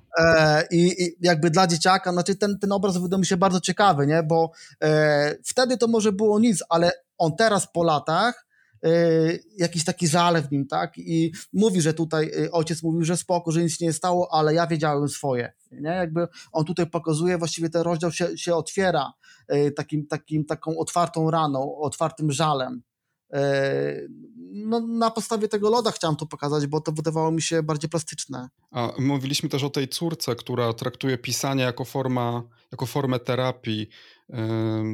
I, I jakby dla dzieciaka znaczy ten, ten obraz wydał mi się bardzo ciekawy, nie? bo e, wtedy to może było nic, ale on teraz po latach e, jakiś taki żal w nim, tak? I mówi, że tutaj e, ojciec mówił, że spoko, że nic się nie stało, ale ja wiedziałem swoje. Nie? Jakby on tutaj pokazuje, właściwie ten rozdział się, się otwiera e, takim, takim, taką otwartą raną, otwartym żalem. No, na podstawie tego loda chciałem to pokazać, bo to wydawało mi się bardziej plastyczne. A mówiliśmy też o tej córce, która traktuje pisanie jako, forma, jako formę terapii.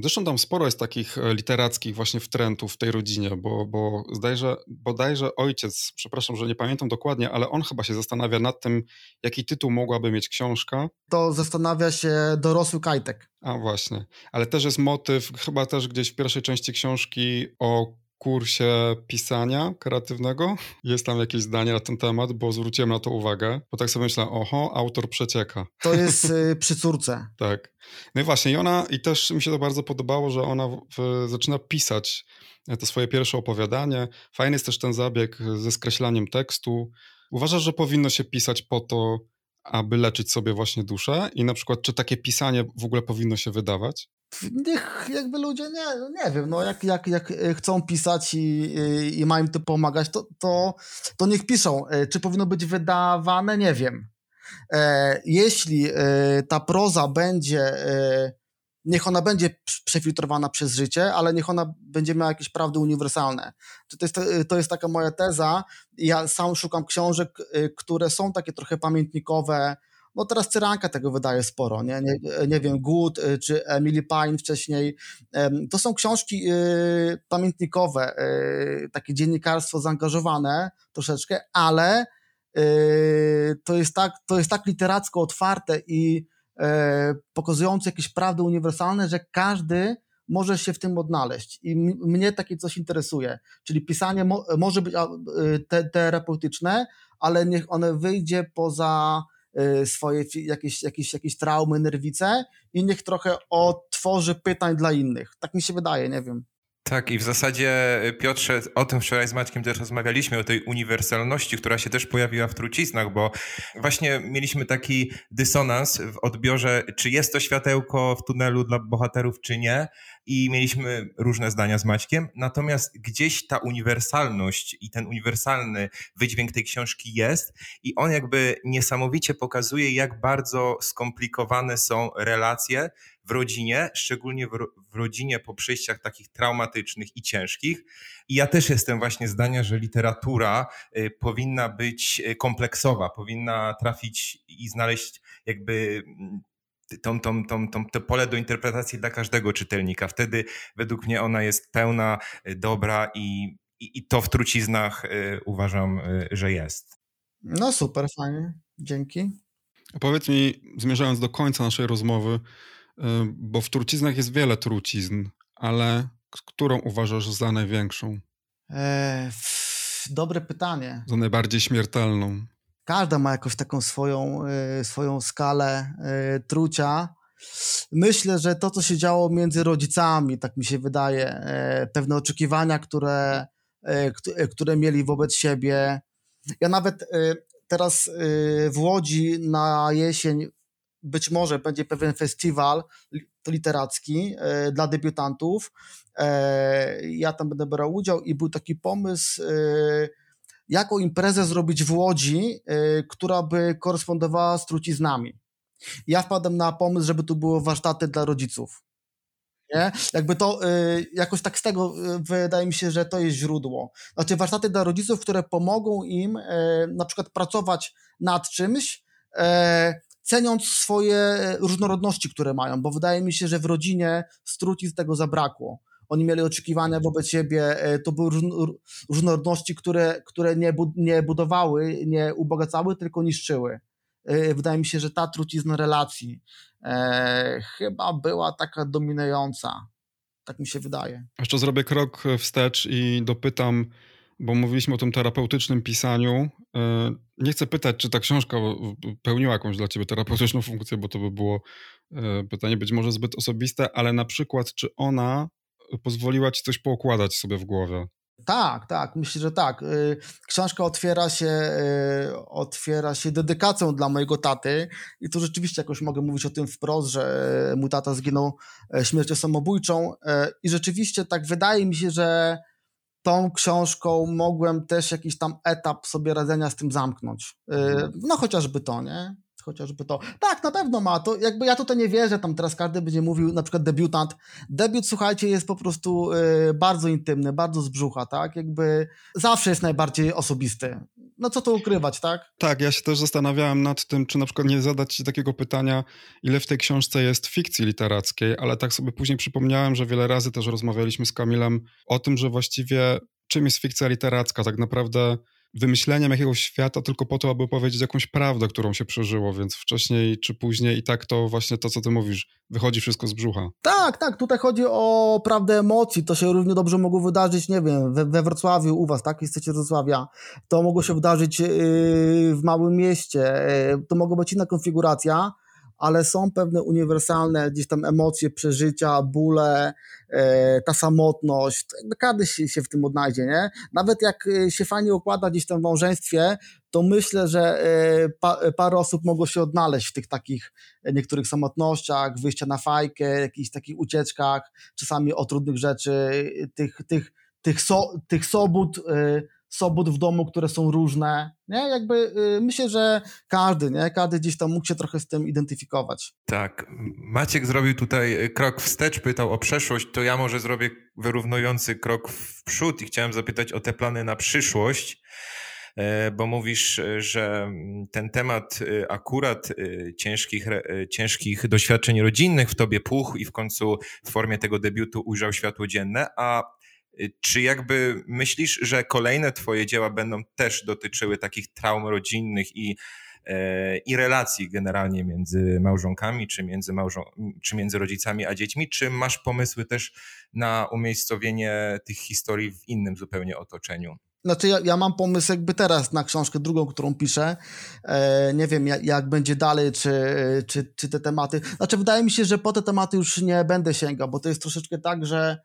Zresztą tam sporo jest takich e, literackich właśnie wtrętów w tej rodzinie, bo, bo zdajże, bodajże ojciec, przepraszam, że nie pamiętam dokładnie, ale on chyba się zastanawia nad tym, jaki tytuł mogłaby mieć książka. To zastanawia się dorosły Kajtek. A właśnie, ale też jest motyw, chyba też gdzieś w pierwszej części książki o kursie pisania kreatywnego. Jest tam jakieś zdanie na ten temat, bo zwróciłem na to uwagę, bo tak sobie myślę, oho, autor przecieka. To jest y, przy córce. tak. No i właśnie, i ona, i też mi się to bardzo podobało, że ona w, zaczyna pisać to swoje pierwsze opowiadanie. Fajny jest też ten zabieg ze skreślaniem tekstu. Uważasz, że powinno się pisać po to, aby leczyć sobie właśnie duszę? I na przykład, czy takie pisanie w ogóle powinno się wydawać? Niech jakby ludzie, nie, nie wiem, no jak, jak, jak chcą pisać i, i, i mają to pomagać, to, to, to niech piszą. E, czy powinno być wydawane? Nie wiem. E, jeśli ta proza będzie niech ona będzie przefiltrowana przez życie, ale niech ona będzie miała jakieś prawdy uniwersalne. To jest, to jest taka moja teza. Ja sam szukam książek, które są takie trochę pamiętnikowe, no teraz Cyranka tego wydaje sporo, nie, nie, nie wiem, Good y, czy Emily Pine wcześniej. To są książki y, pamiętnikowe, takie dziennikarstwo zaangażowane troszeczkę, ale to jest tak, to jest tak literacko otwarte i E, pokazujące jakieś prawdy uniwersalne, że każdy może się w tym odnaleźć. I mnie takie coś interesuje. Czyli pisanie mo może być te terapeutyczne, ale niech one wyjdzie poza swoje jakieś, jakieś, jakieś traumy, nerwice i niech trochę otworzy pytań dla innych. Tak mi się wydaje, nie wiem. Tak, i w zasadzie, y, Piotrze, o tym wczoraj z Maćkiem też rozmawialiśmy, o tej uniwersalności, która się też pojawiła w truciznach, bo właśnie mieliśmy taki dysonans w odbiorze, czy jest to światełko w tunelu dla bohaterów, czy nie, i mieliśmy różne zdania z Maćkiem, natomiast gdzieś ta uniwersalność i ten uniwersalny wydźwięk tej książki jest i on jakby niesamowicie pokazuje, jak bardzo skomplikowane są relacje w rodzinie, szczególnie w, w rodzinie po przejściach takich traumatycznych i ciężkich. I ja też jestem właśnie zdania, że literatura y, powinna być y, kompleksowa, powinna trafić i znaleźć jakby mm, tą, tą, tą, tą, to pole do interpretacji dla każdego czytelnika. Wtedy według mnie ona jest pełna, y, dobra i, i, i to w truciznach uważam, że jest. No super, fajnie. Dzięki. Powiedz mi, zmierzając do końca naszej rozmowy, bo w truciznach jest wiele trucizn, ale którą uważasz za największą? Eee, dobre pytanie. Za najbardziej śmiertelną. Każda ma jakąś taką swoją, y, swoją skalę y, trucia. Myślę, że to, co się działo między rodzicami, tak mi się wydaje, y, pewne oczekiwania, które, które mieli wobec siebie. Ja nawet teraz w Łodzi na jesień być może będzie pewien festiwal literacki e, dla debiutantów. E, ja tam będę brał udział i był taki pomysł, e, jaką imprezę zrobić w Łodzi, która by korespondowała z truciznami. Ja wpadłem na pomysł, żeby tu było warsztaty dla rodziców. Nie? Jakby to jakoś tak z tego wydaje mi się, że to jest źródło. Znaczy warsztaty dla rodziców, które pomogą im na przykład pracować nad czymś, ceniąc swoje różnorodności, które mają, bo wydaje mi się, że w rodzinie z tego zabrakło. Oni mieli oczekiwania wobec siebie, e, to były różnorodności, które, które nie, nie budowały, nie ubogacały, tylko niszczyły. E, wydaje mi się, że ta trucizna relacji e, chyba była taka dominująca. Tak mi się wydaje. Jeszcze zrobię krok wstecz i dopytam, bo mówiliśmy o tym terapeutycznym pisaniu. E, nie chcę pytać, czy ta książka pełniła jakąś dla ciebie terapeutyczną funkcję, bo to by było e, pytanie być może zbyt osobiste, ale na przykład, czy ona pozwoliła ci coś poukładać sobie w głowie? Tak, tak, myślę, że tak. Książka otwiera się, otwiera się dedykacją dla mojego taty i tu rzeczywiście jakoś mogę mówić o tym wprost, że mój tata zginął e, śmiercią samobójczą i rzeczywiście tak wydaje mi się, że tą książką mogłem też jakiś tam etap sobie radzenia z tym zamknąć. Y, mhm. No chociażby to, nie? Chociażby to. Tak, na pewno ma to. Jakby ja tutaj nie wierzę, tam teraz każdy będzie mówił, na przykład debiutant. Debiut, słuchajcie, jest po prostu y, bardzo intymny, bardzo z brzucha, tak? Jakby zawsze jest najbardziej osobisty no co to ukrywać, tak? Tak, ja się też zastanawiałem nad tym, czy na przykład nie zadać ci takiego pytania, ile w tej książce jest fikcji literackiej, ale tak sobie później przypomniałem, że wiele razy też rozmawialiśmy z Kamilem o tym, że właściwie czym jest fikcja literacka, tak naprawdę wymyśleniem jakiegoś świata tylko po to, aby powiedzieć jakąś prawdę, którą się przeżyło, więc wcześniej czy później i tak to właśnie to, co ty mówisz, wychodzi wszystko z brzucha. Tak, tak, tutaj chodzi o prawdę emocji, to się równie dobrze mogło wydarzyć, nie wiem, we, we Wrocławiu, u was, tak, jesteście Wrocławia, to mogło się wydarzyć yy, w małym mieście, yy, to mogła być inna konfiguracja, ale są pewne uniwersalne gdzieś tam emocje, przeżycia, bóle, e, ta samotność, jakby każdy się, w tym odnajdzie, nie? Nawet jak e, się fajnie układa gdzieś tam w małżeństwie, to myślę, że e, pa, parę osób mogło się odnaleźć w tych takich niektórych samotnościach, wyjścia na fajkę, jakichś takich ucieczkach, czasami o trudnych rzeczy, tych, tych, tych, so, tych sobót, sobót w domu, które są różne, nie? Jakby y, myślę, że każdy, nie? Każdy gdzieś tam mógł się trochę z tym identyfikować. Tak. Maciek zrobił tutaj y, krok wstecz, pytał o przeszłość, to ja może zrobię wyrównujący krok w przód i chciałem zapytać o te plany na przyszłość e, bo mówisz, e, że mm, ten temat akurat ciężkich, ciężkich doświadczeń rodzinnych w tobie puch i w końcu w formie tego debiutu ujrzał światło dzienne, a Y, czy jakby myślisz, że kolejne twoje dzieła będą też dotyczyły takich traum rodzinnych i, e, i relacji generalnie między małżonkami, czy między, małżon czy między rodzicami a dziećmi? Czy masz pomysły też na umiejscowienie tych historii w innym zupełnie otoczeniu? Znaczy, ja, ja, mam pomysł jakby teraz na książkę drugą, którą piszę. E, nie wiem, jak, jak, będzie dalej, czy, czy, czy te tematy. Znaczy, wydaje mi się, że po te tematy już nie będę sięgał, bo to jest troszeczkę tak, że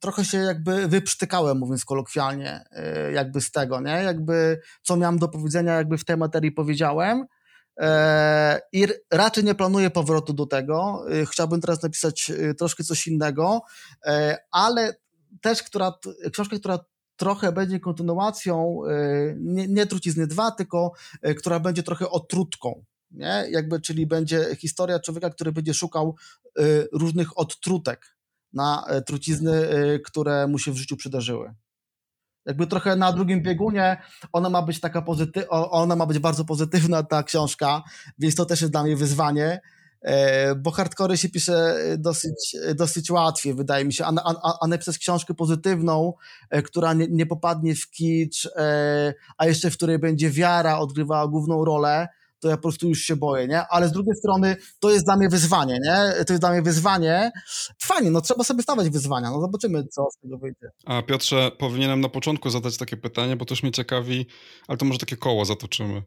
trochę się jakby wyprztykałem, mówiąc kolokwialnie, e, jakby z tego, nie? Jakby co miałem do powiedzenia, jakby w tej materii powiedziałem. E, I raczej nie planuję powrotu do tego. E, chciałbym teraz napisać troszkę coś innego, ale też która, książka, która trochę będzie kontynuacją nie, nie Trucizny 2, tylko która będzie trochę otrutką nie? Jakby, czyli będzie historia człowieka, który będzie szukał różnych odtrutek na y, trucizny, y, które mu się w życiu przydarzyły. Jakby trochę na drugim biegunie ona ma być taka pozyty- ona ma być bardzo pozytywna ta książka, więc to też jest dla mnie wyzwanie, e, bo hardcore się pisze dosyć, dosyć łatwiej, wydaje mi się, a, a, a napisać książkę pozytywną, e, która nie, nie popadnie w kicz, e, a jeszcze w której będzie wiara odgrywała główną rolę, to ja po prostu już się boję, nie? Ale z drugiej strony to jest dla mnie wyzwanie, nie? To jest dla mnie wyzwanie. Fajnie, no trzeba sobie stawiać wyzwania, no zobaczymy, co z tego wyjdzie. A Piotrze, powinienem na początku zadać takie pytanie, bo też mnie ciekawi, ale to może takie koło zatoczymy,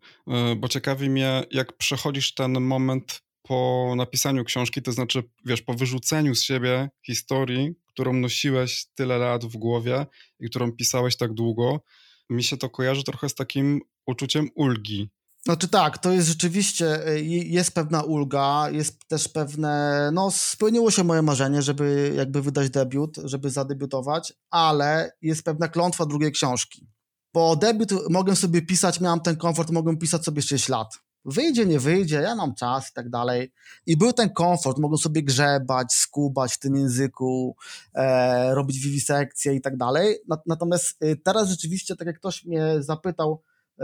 y, bo ciekawi mnie, jak przechodzisz ten moment po napisaniu książki, to znaczy, wiesz, po wyrzuceniu z siebie historii, którą nosiłeś tyle lat w głowie i którą pisałeś tak długo, mi się to kojarzy trochę z takim uczuciem ulgi, znaczy tak, to jest rzeczywiście, e, jest pewna ulga, jest też pewne, no spełniło się moje marzenie, żeby jakby wydać debiut, żeby zadebiutować, ale jest pewna klątwa drugiej książki. Po debiut mogę sobie pisać, miałem ten komfort, mogłem pisać sobie 6 lat. Wyjdzie, nie wyjdzie, ja mam czas i tak dalej. I był ten komfort, mogłem sobie grzebać, skubać w tym języku, e, robić wiwisekcje i tak dalej. Natomiast e, teraz rzeczywiście, tak jak ktoś mnie zapytał,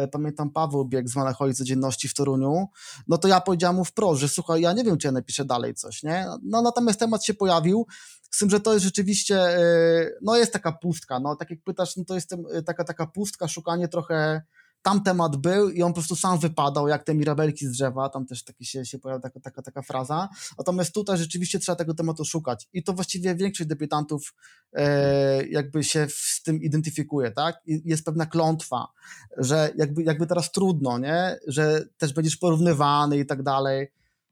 pamiętam Paweł biegł z Malachoi Codzienności w Toruniu, no to ja powiedziałem mu wprost, że słuchaj, ja nie wiem, czy ja napiszę dalej coś, nie? No natomiast temat się pojawił, z tym, że to jest rzeczywiście, e, no jest taka pustka, no tak jak pytasz, no to jest e, taka, taka pustka, szukanie trochę tam temat był i on po prostu sam wypadał, jak te mirabelki z drzewa, tam też taki się, się pojawia taka, taka, taka fraza. Natomiast tutaj rzeczywiście trzeba tego tematu szukać. I to właściwie większość debiutantów e, jakby się z tym identyfikuje, tak? I jest pewna klątwa, że jakby, jakby teraz trudno, nie? Że też będziesz porównywany i tak dalej.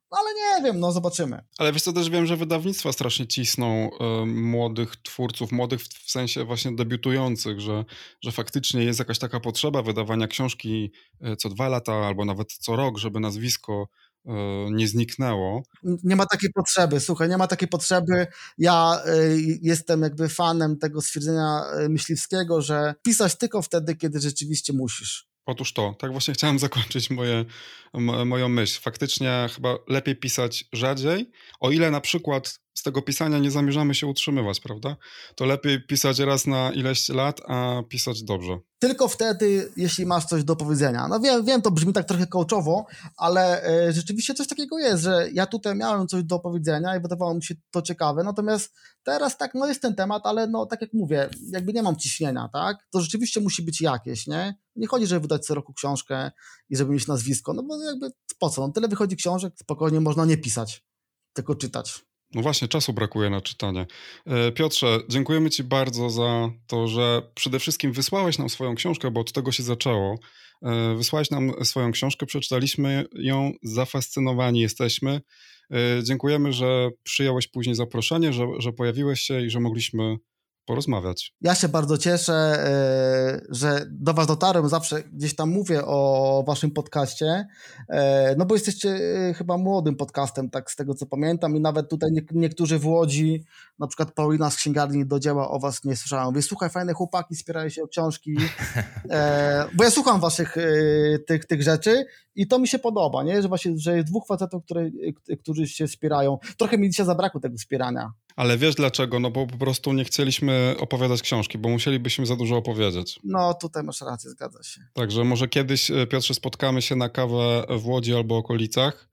Ale nie wiem, no zobaczymy. Ale wiesz co, też wiem, że wydawnictwa strasznie cisną y, młodych twórców, młodych w, w, sensie właśnie debiutujących, że, że faktycznie jest jakaś taka potrzeba wydawania książki y, co dwa lata albo nawet co rok, żeby nazwisko y, nie zniknęło. Nie ma takiej potrzeby, słuchaj, nie ma takiej potrzeby. Ja jestem jakby fanem tego stwierdzenia myśliwskiego, że pisać tylko wtedy, kiedy rzeczywiście musisz. Otóż to, tak właśnie chciałem zakończyć moje, moją myśl. Faktycznie chyba lepiej pisać rzadziej, o ile na przykład z tego pisania nie zamierzamy się utrzymywać, prawda? To lepiej pisać raz na ileś lat, a pisać dobrze. Tylko wtedy, jeśli masz coś do powiedzenia. No wiem, wiem to brzmi tak trochę coachowo, ale e, rzeczywiście coś takiego jest, że ja tutaj miałem coś do powiedzenia i wydawało mi się to ciekawe, natomiast teraz tak, no jest ten temat, ale no tak jak mówię, jakby nie mam ciśnienia, tak? To rzeczywiście musi być jakieś, nie? Nie chodzi, żeby wydać co roku książkę i żeby mieć nazwisko, no bo jakby po co? No tyle wychodzi książek, spokojnie można nie pisać, tylko czytać. No właśnie, czasu brakuje na czytanie. E, Piotrze, dziękujemy Ci bardzo za to, że przede wszystkim wysłałeś nam swoją książkę, bo od tego się zaczęło. E, wysłałeś nam swoją książkę, przeczytaliśmy ją, zafascynowani jesteśmy. E, dziękujemy, że przyjąłeś później zaproszenie, że, że pojawiłeś się i że mogliśmy porozmawiać. Ja się bardzo cieszę, e, że do Was dotarłem. Zawsze gdzieś tam mówię o Waszym podcaście, e, no bo jesteście e, chyba młodym podcastem, tak z tego co pamiętam, i nawet tutaj niektórzy w Łodzi, na przykład Paulina z księgarni do dzieła o Was nie słyszałem. Mówię, słuchaj, fajne chłopaki, wspierają się o książki, bo ja słucham Waszych tych, tych rzeczy i to mi się podoba, nie? że właśnie że jest dwóch facetów, które, którzy się wspierają. Trochę mi dzisiaj zabrakło tego wspierania. Ale wiesz dlaczego? No bo po prostu nie chcieliśmy opowiadać książki, bo musielibyśmy za dużo opowiedzieć. No tutaj masz rację, zgadza się. Także może kiedyś, e, Piotrze, spotkamy się na kawę w Łodzi albo okolicach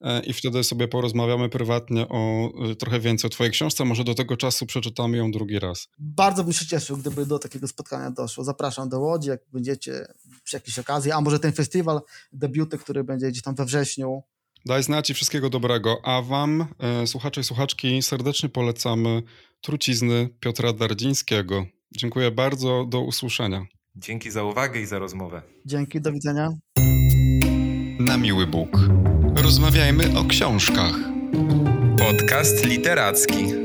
e, i wtedy sobie porozmawiamy prywatnie o e, trochę więcej o twojej książce. Może do tego czasu przeczytamy ją drugi raz. Bardzo bym się cieszył, gdyby do takiego spotkania doszło. Zapraszam do Łodzi, jak będziecie przy jakiejś okazji, a może ten festiwal debiuty, który będzie gdzieś tam we wrześniu, Daj znać i wszystkiego dobrego. A wam, e, słuchacze i słuchaczki, serdecznie polecamy Trucizny Piotra Dardzińskiego. Dziękuję bardzo, do usłyszenia. Dzięki za uwagę i za rozmowę. Dzięki, do widzenia. Na miły Bóg. Rozmawiajmy o książkach. Podcast literacki.